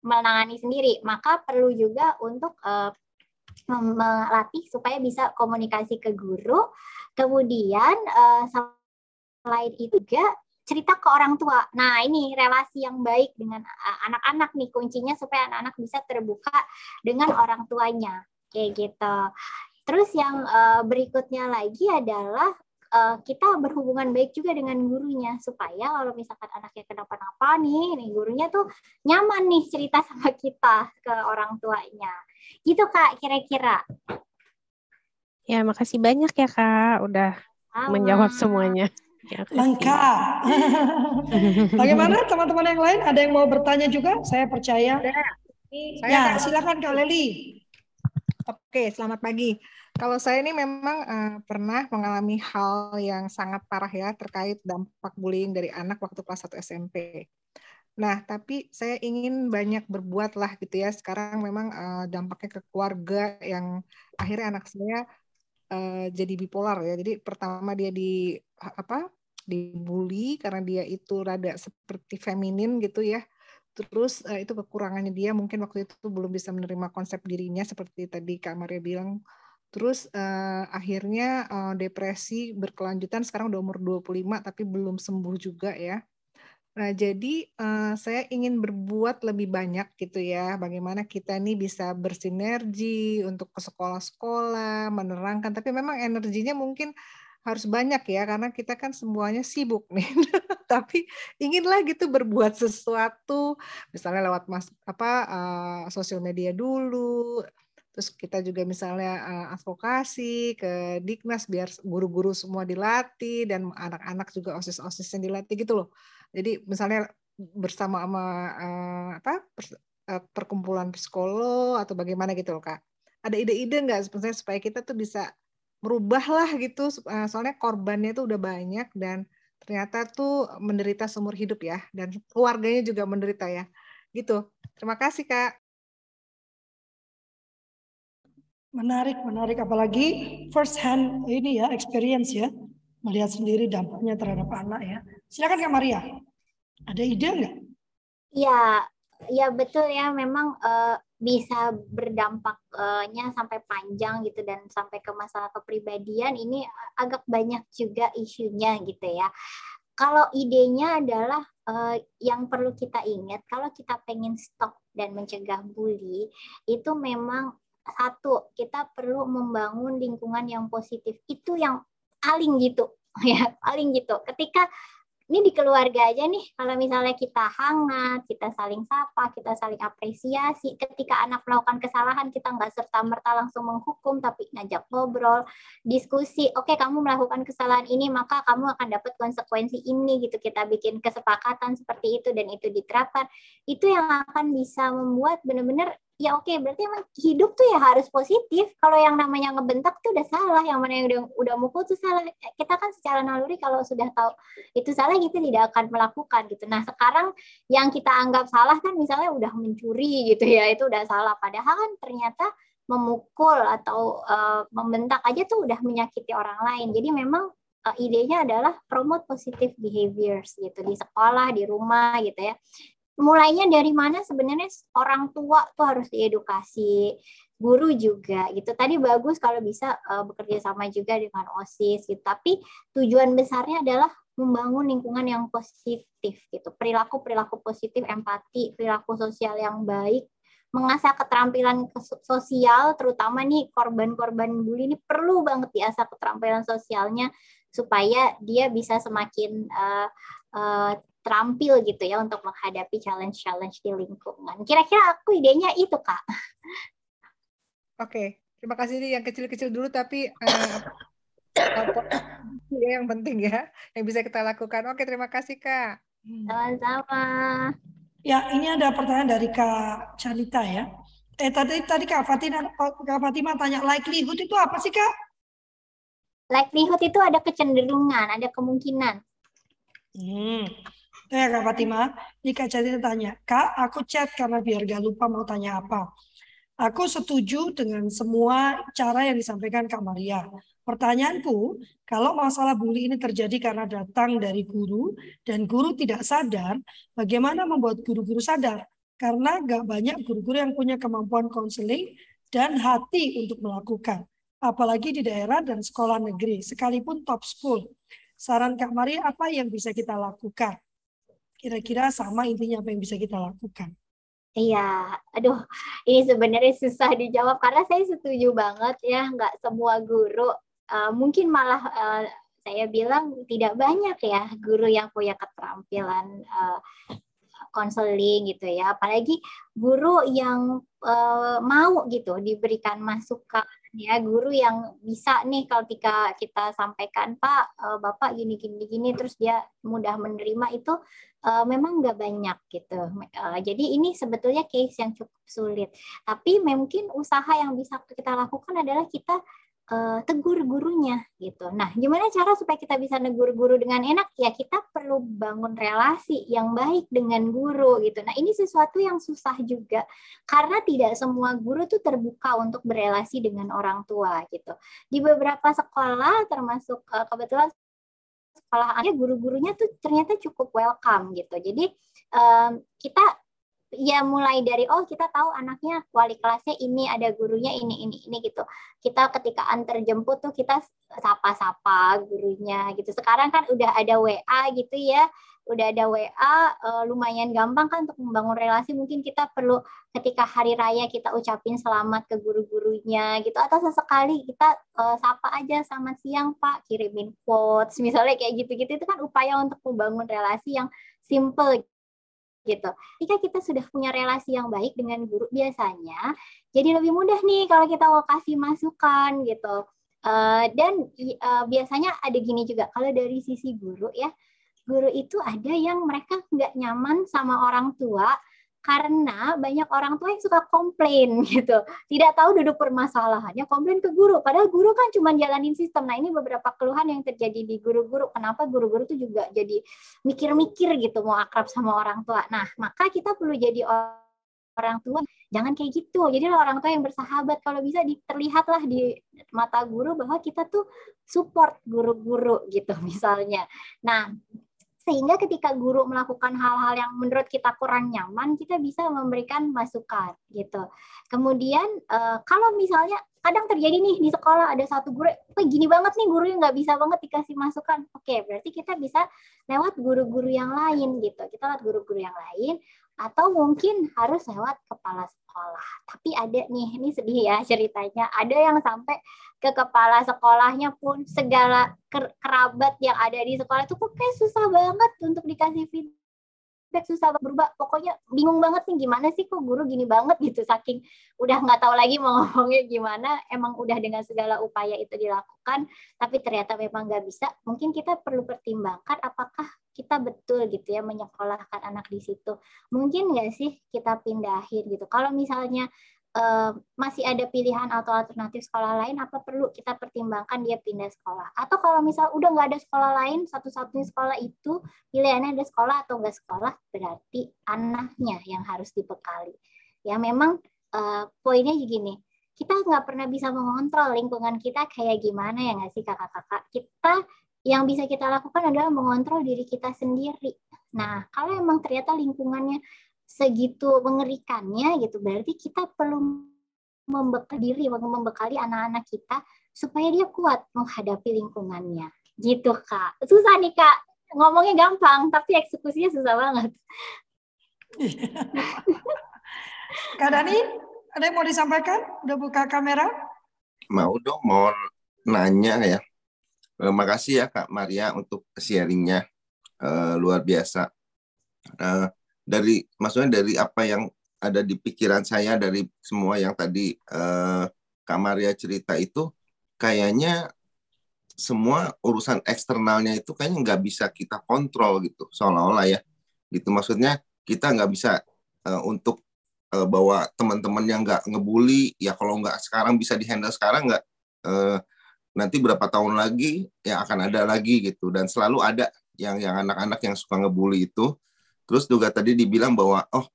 menangani sendiri maka perlu juga untuk uh, melatih supaya bisa komunikasi ke guru. Kemudian uh, selain itu juga cerita ke orang tua. Nah, ini relasi yang baik dengan anak-anak nih kuncinya supaya anak-anak bisa terbuka dengan orang tuanya. Kayak gitu. Terus yang berikutnya lagi adalah uh, kita berhubungan baik juga dengan gurunya supaya kalau misalkan anaknya kenapa-napa nih, nih gurunya tuh nyaman nih cerita sama kita ke orang tuanya. Gitu Kak, kira-kira. Ya, makasih banyak ya Kak, udah Sama. menjawab semuanya. Ya, Lengkap. Bagaimana teman-teman yang lain? Ada yang mau bertanya juga? Saya percaya. Ya, silakan Kak Leli. Oke, selamat pagi. Kalau saya ini memang uh, pernah mengalami hal yang sangat parah ya terkait dampak bullying dari anak waktu kelas 1 SMP. Nah, tapi saya ingin banyak berbuat lah gitu ya. Sekarang memang uh, dampaknya ke keluarga yang akhirnya anak saya uh, jadi bipolar ya. Jadi pertama dia di apa? dibully karena dia itu rada seperti feminin gitu ya. Terus uh, itu kekurangannya dia mungkin waktu itu belum bisa menerima konsep dirinya seperti tadi Kak Maria bilang Terus uh, akhirnya uh, depresi berkelanjutan sekarang udah umur 25 tapi belum sembuh juga ya. Nah, jadi uh, saya ingin berbuat lebih banyak gitu ya. Bagaimana kita nih bisa bersinergi untuk ke sekolah-sekolah, menerangkan. Tapi memang energinya mungkin harus banyak ya karena kita kan semuanya sibuk nih. Tapi inginlah gitu berbuat sesuatu, misalnya lewat mas apa uh, sosial media dulu, Terus kita juga misalnya uh, advokasi ke Diknas biar guru-guru semua dilatih dan anak-anak juga osis-osis yang dilatih gitu loh. Jadi misalnya bersama sama uh, apa uh, perkumpulan psikolog atau bagaimana gitu loh kak. Ada ide-ide nggak sebenarnya supaya kita tuh bisa merubah lah gitu. Uh, soalnya korbannya tuh udah banyak dan ternyata tuh menderita seumur hidup ya dan keluarganya juga menderita ya. Gitu. Terima kasih kak. Menarik, menarik. Apalagi first hand ini ya, experience ya. Melihat sendiri dampaknya terhadap anak ya. Silakan Kak Maria. Ada ide nggak? Ya, ya betul ya. Memang uh, bisa berdampaknya sampai panjang gitu dan sampai ke masalah kepribadian ini agak banyak juga isunya gitu ya. Kalau idenya adalah uh, yang perlu kita ingat kalau kita pengen stop dan mencegah bully itu memang satu kita perlu membangun lingkungan yang positif. Itu yang paling gitu ya paling gitu. Ketika ini di keluarga aja nih kalau misalnya kita hangat kita saling sapa kita saling apresiasi ketika anak melakukan kesalahan kita nggak serta merta langsung menghukum tapi ngajak ngobrol diskusi oke okay, kamu melakukan kesalahan ini maka kamu akan dapat konsekuensi ini gitu. Kita bikin kesepakatan seperti itu dan itu diterapkan. Itu yang akan bisa membuat benar-benar ya oke okay, berarti emang hidup tuh ya harus positif. Kalau yang namanya ngebentak tuh udah salah yang mana yang udah udah mukul tuh salah. Kita kan secara naluri kalau sudah tahu itu salah kita tidak akan melakukan gitu. Nah sekarang yang kita anggap salah kan misalnya udah mencuri gitu ya itu udah salah. Padahal kan ternyata memukul atau uh, membentak aja tuh udah menyakiti orang lain. Jadi memang uh, idenya adalah promote positive behaviors gitu di sekolah di rumah gitu ya mulainya dari mana sebenarnya orang tua tuh harus diedukasi guru juga gitu. Tadi bagus kalau bisa uh, bekerja sama juga dengan osis gitu. Tapi tujuan besarnya adalah membangun lingkungan yang positif gitu. Perilaku perilaku positif empati perilaku sosial yang baik mengasah keterampilan sosial, terutama nih korban-korban bully ini perlu banget diasah keterampilan sosialnya supaya dia bisa semakin uh, uh, terampil gitu ya untuk menghadapi challenge-challenge di lingkungan. Kira-kira aku idenya itu kak. Oke, terima kasih nih yang kecil-kecil dulu tapi uh, yang penting ya yang bisa kita lakukan. Oke, terima kasih kak. Sama-sama. Ya, ini ada pertanyaan dari Kak Carita ya. Eh tadi tadi Kak Fatima Kak Fatima tanya likelihood itu apa sih Kak? Likelihood itu ada kecenderungan, ada kemungkinan. Hmm. Ya Kak Fatima, ini Kak Carita tanya, Kak aku chat karena biar gak lupa mau tanya apa. Aku setuju dengan semua cara yang disampaikan Kak Maria. Pertanyaanku, kalau masalah bully ini terjadi karena datang dari guru dan guru tidak sadar, bagaimana membuat guru-guru sadar? Karena gak banyak guru-guru yang punya kemampuan konseling dan hati untuk melakukan. Apalagi di daerah dan sekolah negeri, sekalipun top school. Saran Kak Maria, apa yang bisa kita lakukan? Kira-kira sama intinya apa yang bisa kita lakukan. Iya, aduh, ini sebenarnya susah dijawab karena saya setuju banget ya, nggak semua guru uh, mungkin malah uh, saya bilang tidak banyak ya guru yang punya keterampilan uh, konseling gitu ya. Apalagi guru yang uh, mau gitu diberikan masukan ya. Guru yang bisa nih kalau ketika kita sampaikan Pak Bapak gini gini gini terus dia mudah menerima itu uh, memang nggak banyak gitu uh, jadi ini sebetulnya case yang cukup sulit tapi mungkin usaha yang bisa kita lakukan adalah kita uh, tegur gurunya gitu. Nah, gimana cara supaya kita bisa negur guru dengan enak? Ya kita perlu bangun relasi yang baik dengan guru gitu. Nah, ini sesuatu yang susah juga karena tidak semua guru tuh terbuka untuk berelasi dengan orang tua gitu. Di beberapa sekolah termasuk uh, kebetulan sekolah guru-gurunya tuh ternyata cukup welcome gitu. Jadi um, kita ya mulai dari oh kita tahu anaknya wali kelasnya ini ada gurunya ini ini ini gitu. Kita ketika antar jemput tuh kita sapa-sapa gurunya gitu. Sekarang kan udah ada WA gitu ya udah ada WA uh, eh, lumayan gampang kan untuk membangun relasi mungkin kita perlu ketika hari raya kita ucapin selamat ke guru-gurunya gitu atau sesekali kita uh, sapa aja selamat siang Pak kirimin quotes misalnya kayak gitu-gitu itu kan upaya untuk membangun relasi yang simple gitu. Jika kita sudah punya relasi yang baik dengan guru biasanya, jadi lebih mudah nih kalau kita mau kasih masukan gitu. Uh, dan uh, biasanya ada gini juga, kalau dari sisi guru ya, guru itu ada yang mereka nggak nyaman sama orang tua karena banyak orang tua yang suka komplain gitu. Tidak tahu duduk permasalahannya, komplain ke guru. Padahal guru kan cuma jalanin sistem. Nah ini beberapa keluhan yang terjadi di guru-guru. Kenapa guru-guru tuh juga jadi mikir-mikir gitu mau akrab sama orang tua. Nah maka kita perlu jadi orang tua jangan kayak gitu jadi orang tua yang bersahabat kalau bisa terlihatlah di mata guru bahwa kita tuh support guru-guru gitu misalnya nah sehingga ketika guru melakukan hal-hal yang menurut kita kurang nyaman kita bisa memberikan masukan gitu kemudian uh, kalau misalnya kadang terjadi nih di sekolah ada satu guru, wah gini banget nih guru yang nggak bisa banget dikasih masukan. Oke, berarti kita bisa lewat guru-guru yang lain gitu. Kita lewat guru-guru yang lain atau mungkin harus lewat kepala sekolah. Tapi ada nih, ini sedih ya ceritanya. Ada yang sampai ke kepala sekolahnya pun segala kerabat yang ada di sekolah itu kok kayak susah banget untuk dikasih feedback susah berubah pokoknya bingung banget nih gimana sih kok guru gini banget gitu saking udah nggak tahu lagi mau ngomongnya gimana emang udah dengan segala upaya itu dilakukan tapi ternyata memang nggak bisa mungkin kita perlu pertimbangkan apakah kita betul gitu ya menyekolahkan anak di situ mungkin nggak sih kita pindahin gitu kalau misalnya uh, masih ada pilihan atau alternatif sekolah lain, apa perlu kita pertimbangkan dia pindah sekolah? Atau kalau misal udah nggak ada sekolah lain, satu-satunya sekolah itu pilihannya ada sekolah atau nggak sekolah, berarti anaknya yang harus dibekali. Ya memang uh, poinnya gini, kita nggak pernah bisa mengontrol lingkungan kita kayak gimana ya nggak sih kakak-kakak? Kita yang bisa kita lakukan adalah mengontrol diri kita sendiri. Nah, kalau emang ternyata lingkungannya segitu mengerikannya gitu berarti kita perlu membekali diri membekali anak-anak kita supaya dia kuat menghadapi lingkungannya gitu kak susah nih kak ngomongnya gampang tapi eksekusinya susah banget Kak Dani, ada yang mau disampaikan? Udah buka kamera? Mau dong, mau nanya ya. Terima kasih ya Kak Maria untuk sharingnya. Uh, luar biasa. Uh, dari maksudnya dari apa yang ada di pikiran saya dari semua yang tadi uh, Kak Maria cerita itu kayaknya semua urusan eksternalnya itu kayaknya nggak bisa kita kontrol gitu seolah-olah ya. Gitu maksudnya kita nggak bisa uh, untuk uh, bawa teman-teman yang nggak ngebully ya kalau nggak sekarang bisa dihandle sekarang nggak? Uh, nanti berapa tahun lagi ya akan ada lagi gitu dan selalu ada yang yang anak-anak yang suka ngebully itu terus juga tadi dibilang bahwa oh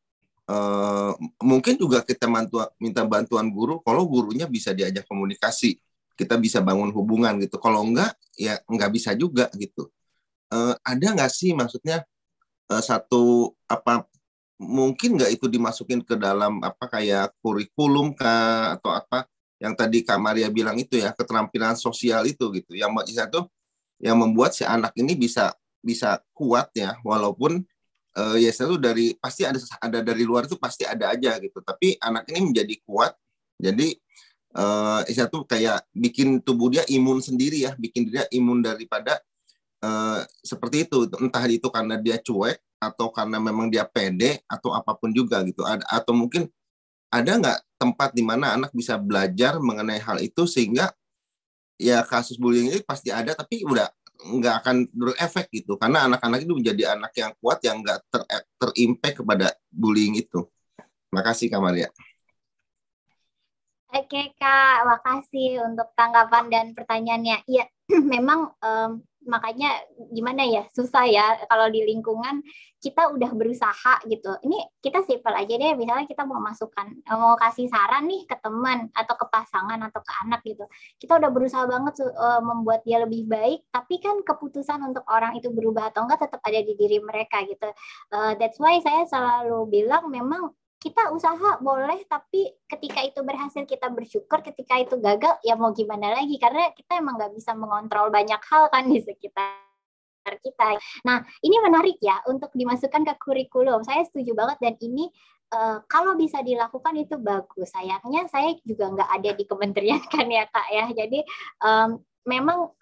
uh, mungkin juga kita mantu, minta bantuan guru kalau gurunya bisa diajak komunikasi kita bisa bangun hubungan gitu. Kalau enggak, ya enggak bisa juga gitu. Uh, ada nggak sih maksudnya uh, satu apa mungkin nggak itu dimasukin ke dalam apa kayak kurikulum kah atau apa yang tadi Kak Maria bilang itu ya keterampilan sosial itu gitu yang itu yang membuat si anak ini bisa bisa kuat ya walaupun uh, ya selalu dari pasti ada ada dari luar itu pasti ada aja gitu tapi anak ini menjadi kuat jadi uh, itu kayak bikin tubuh dia imun sendiri ya, bikin dia imun daripada uh, seperti itu. Entah itu karena dia cuek atau karena memang dia pede atau apa pun juga gitu. Atau mungkin ada nggak tempat di mana anak bisa belajar mengenai hal itu sehingga ya kasus bullying ini pasti ada tapi udah nggak akan berefek gitu karena anak-anak itu menjadi anak yang kuat yang nggak ter terimpact kepada bullying itu. Makasih Kak Maria. Oke Kak, makasih untuk tanggapan dan pertanyaannya. Iya, memang um, makanya gimana ya susah ya kalau di lingkungan kita udah berusaha gitu. Ini kita simpel aja deh, misalnya kita mau masukkan, mau kasih saran nih ke teman atau ke pasangan atau ke anak gitu. Kita udah berusaha banget uh, membuat dia lebih baik, tapi kan keputusan untuk orang itu berubah atau enggak tetap ada di diri mereka gitu. Uh, that's why saya selalu bilang memang kita usaha boleh tapi ketika itu berhasil kita bersyukur ketika itu gagal ya mau gimana lagi? Karena kita emang nggak bisa mengontrol banyak hal kan di sekitar kita. Nah ini menarik ya untuk dimasukkan ke kurikulum. Saya setuju banget dan ini uh, kalau bisa dilakukan itu bagus. Sayangnya saya juga nggak ada di kementerian kan ya kak ya. Jadi um, memang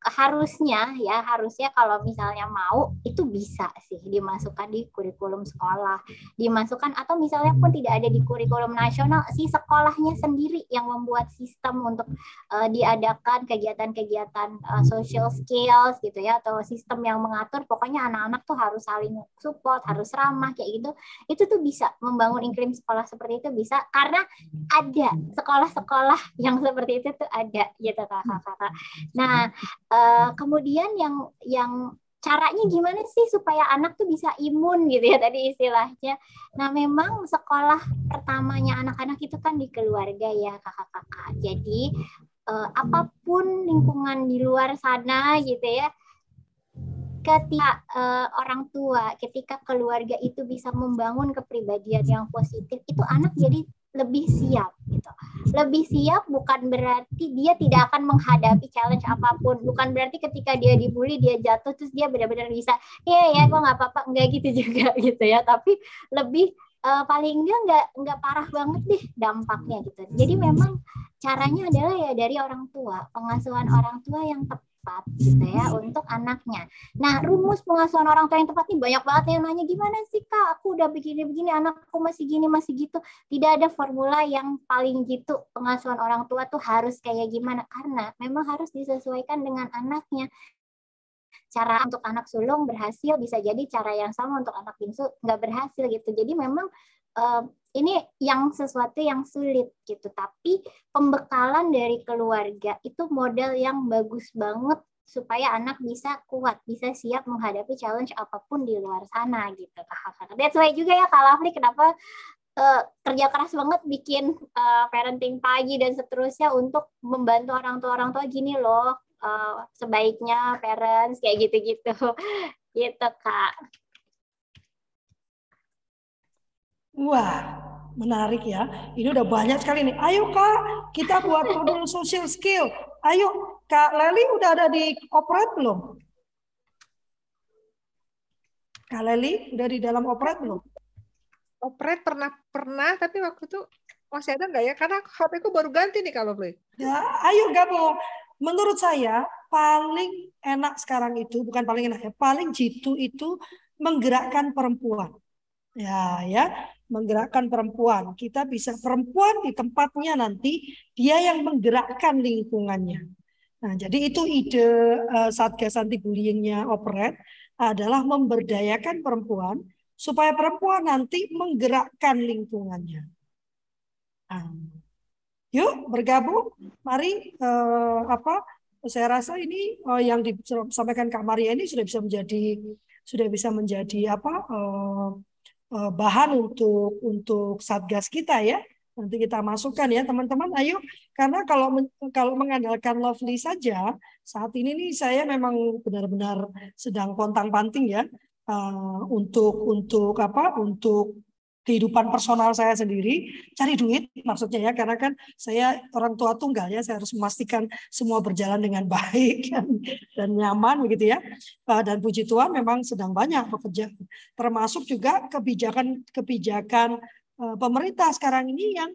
harusnya ya harusnya kalau misalnya mau itu bisa sih dimasukkan di kurikulum sekolah dimasukkan atau misalnya pun tidak ada di kurikulum nasional si sekolahnya sendiri yang membuat sistem untuk uh, diadakan kegiatan-kegiatan uh, social skills gitu ya atau sistem yang mengatur pokoknya anak-anak tuh harus saling support harus ramah kayak gitu itu tuh bisa membangun iklim sekolah seperti itu bisa karena ada sekolah-sekolah yang seperti itu tuh ada gitu kakak-kakak nah Uh, kemudian yang yang caranya gimana sih supaya anak tuh bisa imun gitu ya tadi istilahnya. Nah memang sekolah pertamanya anak-anak itu kan di keluarga ya kakak-kakak. Jadi uh, apa pun lingkungan di luar sana gitu ya, ketika uh, orang tua, ketika keluarga itu bisa membangun kepribadian yang positif, itu anak jadi lebih siap gitu. Lebih siap bukan berarti dia tidak akan menghadapi challenge apa pun. Bukan berarti ketika dia dibully dia jatuh terus dia benar-benar bisa, ya ya kok nggak apa-apa, nggak gitu juga gitu ya. Tapi lebih uh, paling dia nggak nggak parah banget deh dampaknya gitu. Jadi memang caranya adalah ya dari orang tua, pengasuhan orang tua yang tepat tepat gitu ya untuk anaknya. Nah, rumus pengasuhan orang tua yang tepat ini banyak banget yang nanya gimana sih Kak, aku udah begini-begini, anakku masih gini, masih gitu. Tidak ada formula yang paling gitu pengasuhan orang tua tuh harus kayak gimana karena memang harus disesuaikan dengan anaknya. Cara untuk anak sulung berhasil bisa jadi cara yang sama untuk anak bungsu nggak berhasil gitu. Jadi memang ini yang sesuatu yang sulit gitu tapi pembekalan dari keluarga itu model yang bagus banget supaya anak bisa kuat, bisa siap menghadapi challenge apa pun di luar sana gitu kakak-kakak. That's why juga ya Kak Lafli kenapa uh, kerja keras banget bikin uh, parenting pagi dan seterusnya untuk membantu orang tua orang tua gini loh uh, sebaiknya parents kayak gitu-gitu gitu Kak. Wah, menarik ya. Ini udah banyak sekali nih. Ayo Kak, kita buat modul social skill. Ayo, Kak Leli udah ada di operate belum? Kak Leli udah di dalam operate belum? operate pernah pernah tapi waktu itu masih ada nggak ya? Karena HP ku baru ganti nih kalau beli. Ya, ayo gabung. Menurut saya paling enak sekarang itu bukan paling enak ya, paling jitu itu menggerakkan perempuan. Ya, ya, menggerakkan perempuan. Kita bisa perempuan di tempatnya nanti dia yang menggerakkan lingkungannya. Nah, jadi itu ide uh, Satgas anti bullyingnya Operet adalah memberdayakan perempuan supaya perempuan nanti menggerakkan lingkungannya. Nah, yuk bergabung, mari uh, apa? Saya rasa ini uh, yang disampaikan Kak Maria ini sudah bisa menjadi sudah bisa menjadi apa uh, bahan untuk untuk satgas kita ya. Nanti kita masukkan ya teman-teman. Ayo karena kalau kalau mengandalkan Lovely saja saat ini nih saya memang benar-benar sedang pontang-panting ya uh, untuk untuk apa untuk kehidupan personal saya sendiri cari duit maksudnya ya karena kan saya orang tua tunggal ya saya harus memastikan semua berjalan dengan baik dan, nyaman begitu ya dan puji Tuhan memang sedang banyak bekerja termasuk juga kebijakan kebijakan uh, pemerintah sekarang ini yang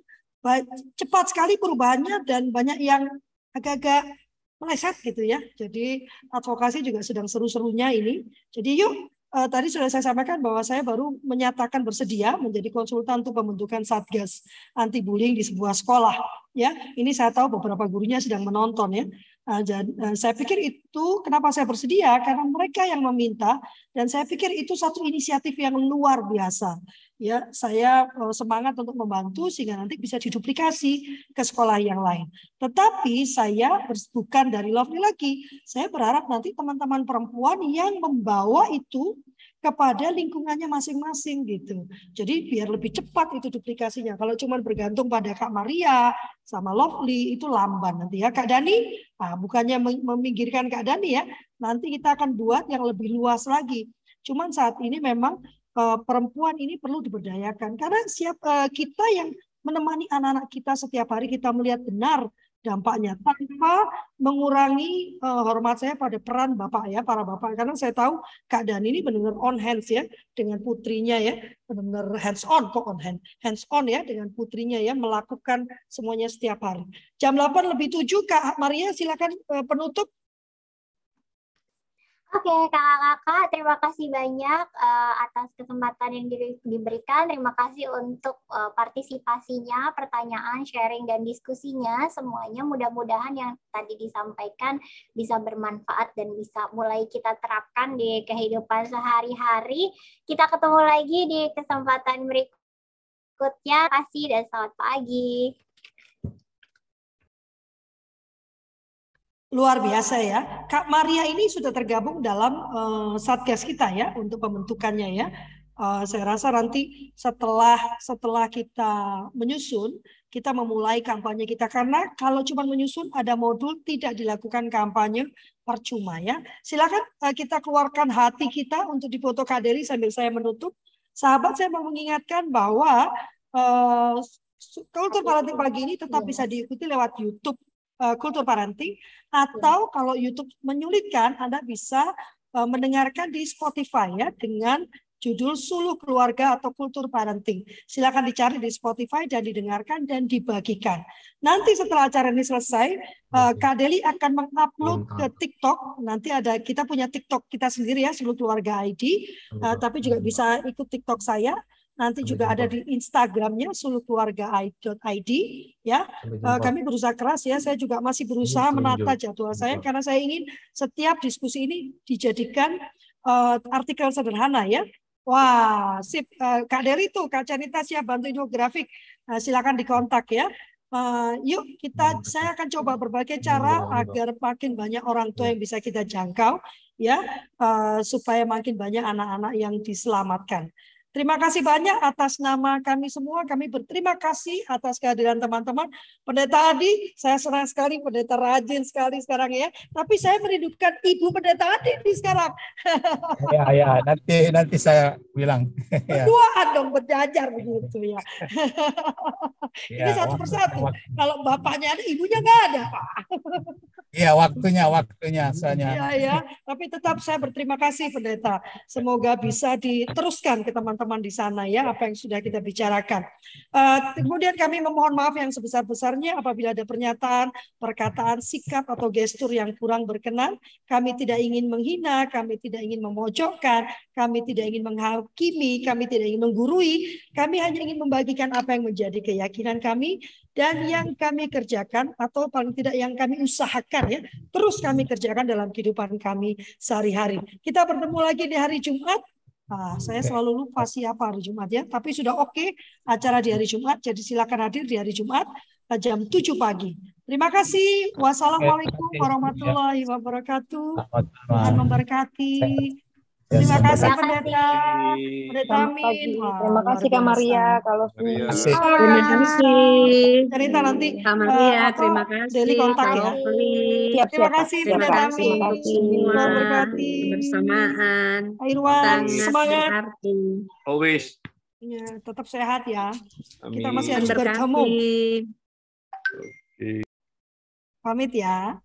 cepat sekali perubahannya dan banyak yang agak-agak meleset gitu ya. Jadi advokasi juga sedang seru-serunya ini. Jadi yuk uh, tadi sudah saya sampaikan bahwa saya baru menyatakan bersedia menjadi konsultan untuk pembentukan satgas anti bullying di sebuah sekolah. Ya, ini saya tahu beberapa gurunya sedang menonton ya. Dan, uh, saya pikir itu kenapa saya bersedia karena mereka yang meminta dan saya pikir itu satu inisiatif yang luar biasa ya saya semangat untuk membantu sehingga nanti bisa diduplikasi ke sekolah yang lain. Tetapi saya bukan dari Lovely lagi. Saya berharap nanti teman-teman perempuan yang membawa itu kepada lingkungannya masing-masing gitu. Jadi biar lebih cepat itu duplikasinya. Kalau cuma bergantung pada Kak Maria sama Lovely itu lamban nanti ya. Kak Dani, nah, bukannya meminggirkan Kak Dani ya, nanti kita akan buat yang lebih luas lagi. Cuman saat ini memang uh, perempuan ini perlu diberdayakan karena siap uh, kita yang menemani anak-anak kita setiap hari kita melihat benar dampaknya tanpa mengurangi uh, hormat saya pada peran bapak ya para bapak. Karena saya tahu keadaan ini benar-benar on hands ya dengan putrinya ya benar-benar hands on kok on hand hands on ya dengan putrinya ya melakukan semuanya setiap hari. Jam 8 lebih 7 Kak Maria silakan uh, penutup Oke, kakak-kakak, terima kasih banyak uh, atas kesempatan yang di, diberikan. Terima kasih untuk uh, partisipasinya, pertanyaan, sharing, dan diskusinya. Semuanya mudah-mudahan yang tadi disampaikan bisa bermanfaat dan bisa mulai kita terapkan di kehidupan sehari-hari. Kita ketemu lagi di kesempatan berikutnya. Terima kasih dan selamat pagi. Luar biasa ya. Kak Maria ini sudah tergabung dalam uh, satgas kita ya untuk pembentukannya ya. Uh, saya rasa nanti setelah setelah kita menyusun, kita memulai kampanye kita karena kalau cuma menyusun ada modul tidak dilakukan kampanye percuma ya. Silakan uh, kita keluarkan hati kita untuk difoto Kaderi sambil saya menutup. Sahabat saya mau mengingatkan bahwa uh, kultur parenting pagi ini tetap bisa diikuti lewat YouTube uh, kultur parenting atau kalau YouTube menyulitkan Anda bisa uh, mendengarkan di Spotify ya dengan judul Suluh Keluarga atau Kultur Parenting. Silakan dicari di Spotify dan didengarkan dan dibagikan. Nanti setelah acara ini selesai, uh, Kak Deli akan mengupload ke TikTok. Nanti ada kita punya TikTok kita sendiri ya, Suluh Keluarga ID, tapi juga bisa ikut TikTok saya Nanti juga ada di Instagramnya sulukeluarga.id ya. Uh, kami berusaha keras ya. Saya juga masih berusaha menata jadwal saya karena saya ingin setiap diskusi ini dijadikan uh, artikel sederhana ya. Wah, sip. Uh, Kak Deri tuh, Kak Canita siap bantu infografik. Uh, silakan dikontak ya. Uh, yuk kita saya akan coba berbagai cara agar makin banyak orang tua yang bisa kita jangkau ya uh, supaya makin banyak anak-anak yang diselamatkan. Terima kasih banyak atas nama kami semua. Kami berterima kasih atas kehadiran teman-teman. Pendeta Adi, saya senang sekali pendeta rajin sekali sekarang ya. Tapi saya merindukan Ibu Pendeta Adi di sekarang. Ya, ya, nanti nanti saya bilang. Ya. Berduaan dong berjajar begitu ya. ya Ini satu persatu. Kalau bapaknya ada, ibunya nggak ada, Pak. Iya, waktunya, waktunya soalnya. Iya, ya. Tapi tetap saya berterima kasih pendeta. Semoga bisa diteruskan ke teman-teman di sana ya apa yang sudah kita bicarakan. Uh, kemudian kami memohon maaf yang sebesar-besarnya apabila ada pernyataan, perkataan, sikap atau gestur yang kurang berkenan. Kami tidak ingin menghina, kami tidak ingin memojokkan, kami tidak ingin menghakimi, kami tidak ingin menggurui. Kami hanya ingin membagikan apa yang menjadi keyakinan kami dan yang kami kerjakan atau paling tidak yang kami usahakan ya terus kami kerjakan dalam kehidupan kami sehari-hari. Kita bertemu lagi di hari Jumat. Nah, saya selalu lupa siapa hari Jumat ya, tapi sudah oke okay acara di hari Jumat, jadi silakan hadir di hari Jumat eh, jam 7 pagi. Terima kasih. Wassalamualaikum warahmatullahi wabarakatuh. Tuhan memberkati. Terima kasih pendeta. Pendeta Amin. Terima kasih Kak Maria kalau Terima Terima kasih. Cerita nanti Kak Maria, eh, terima kasih. Daily kontak ya. Terima kasih pendeta kasih Amin. semua berkati. kebersamaan. Pak Irwan, semangat. Always. Ya, tetap sehat ya. Kita masih harus bertemu. Pamit ya.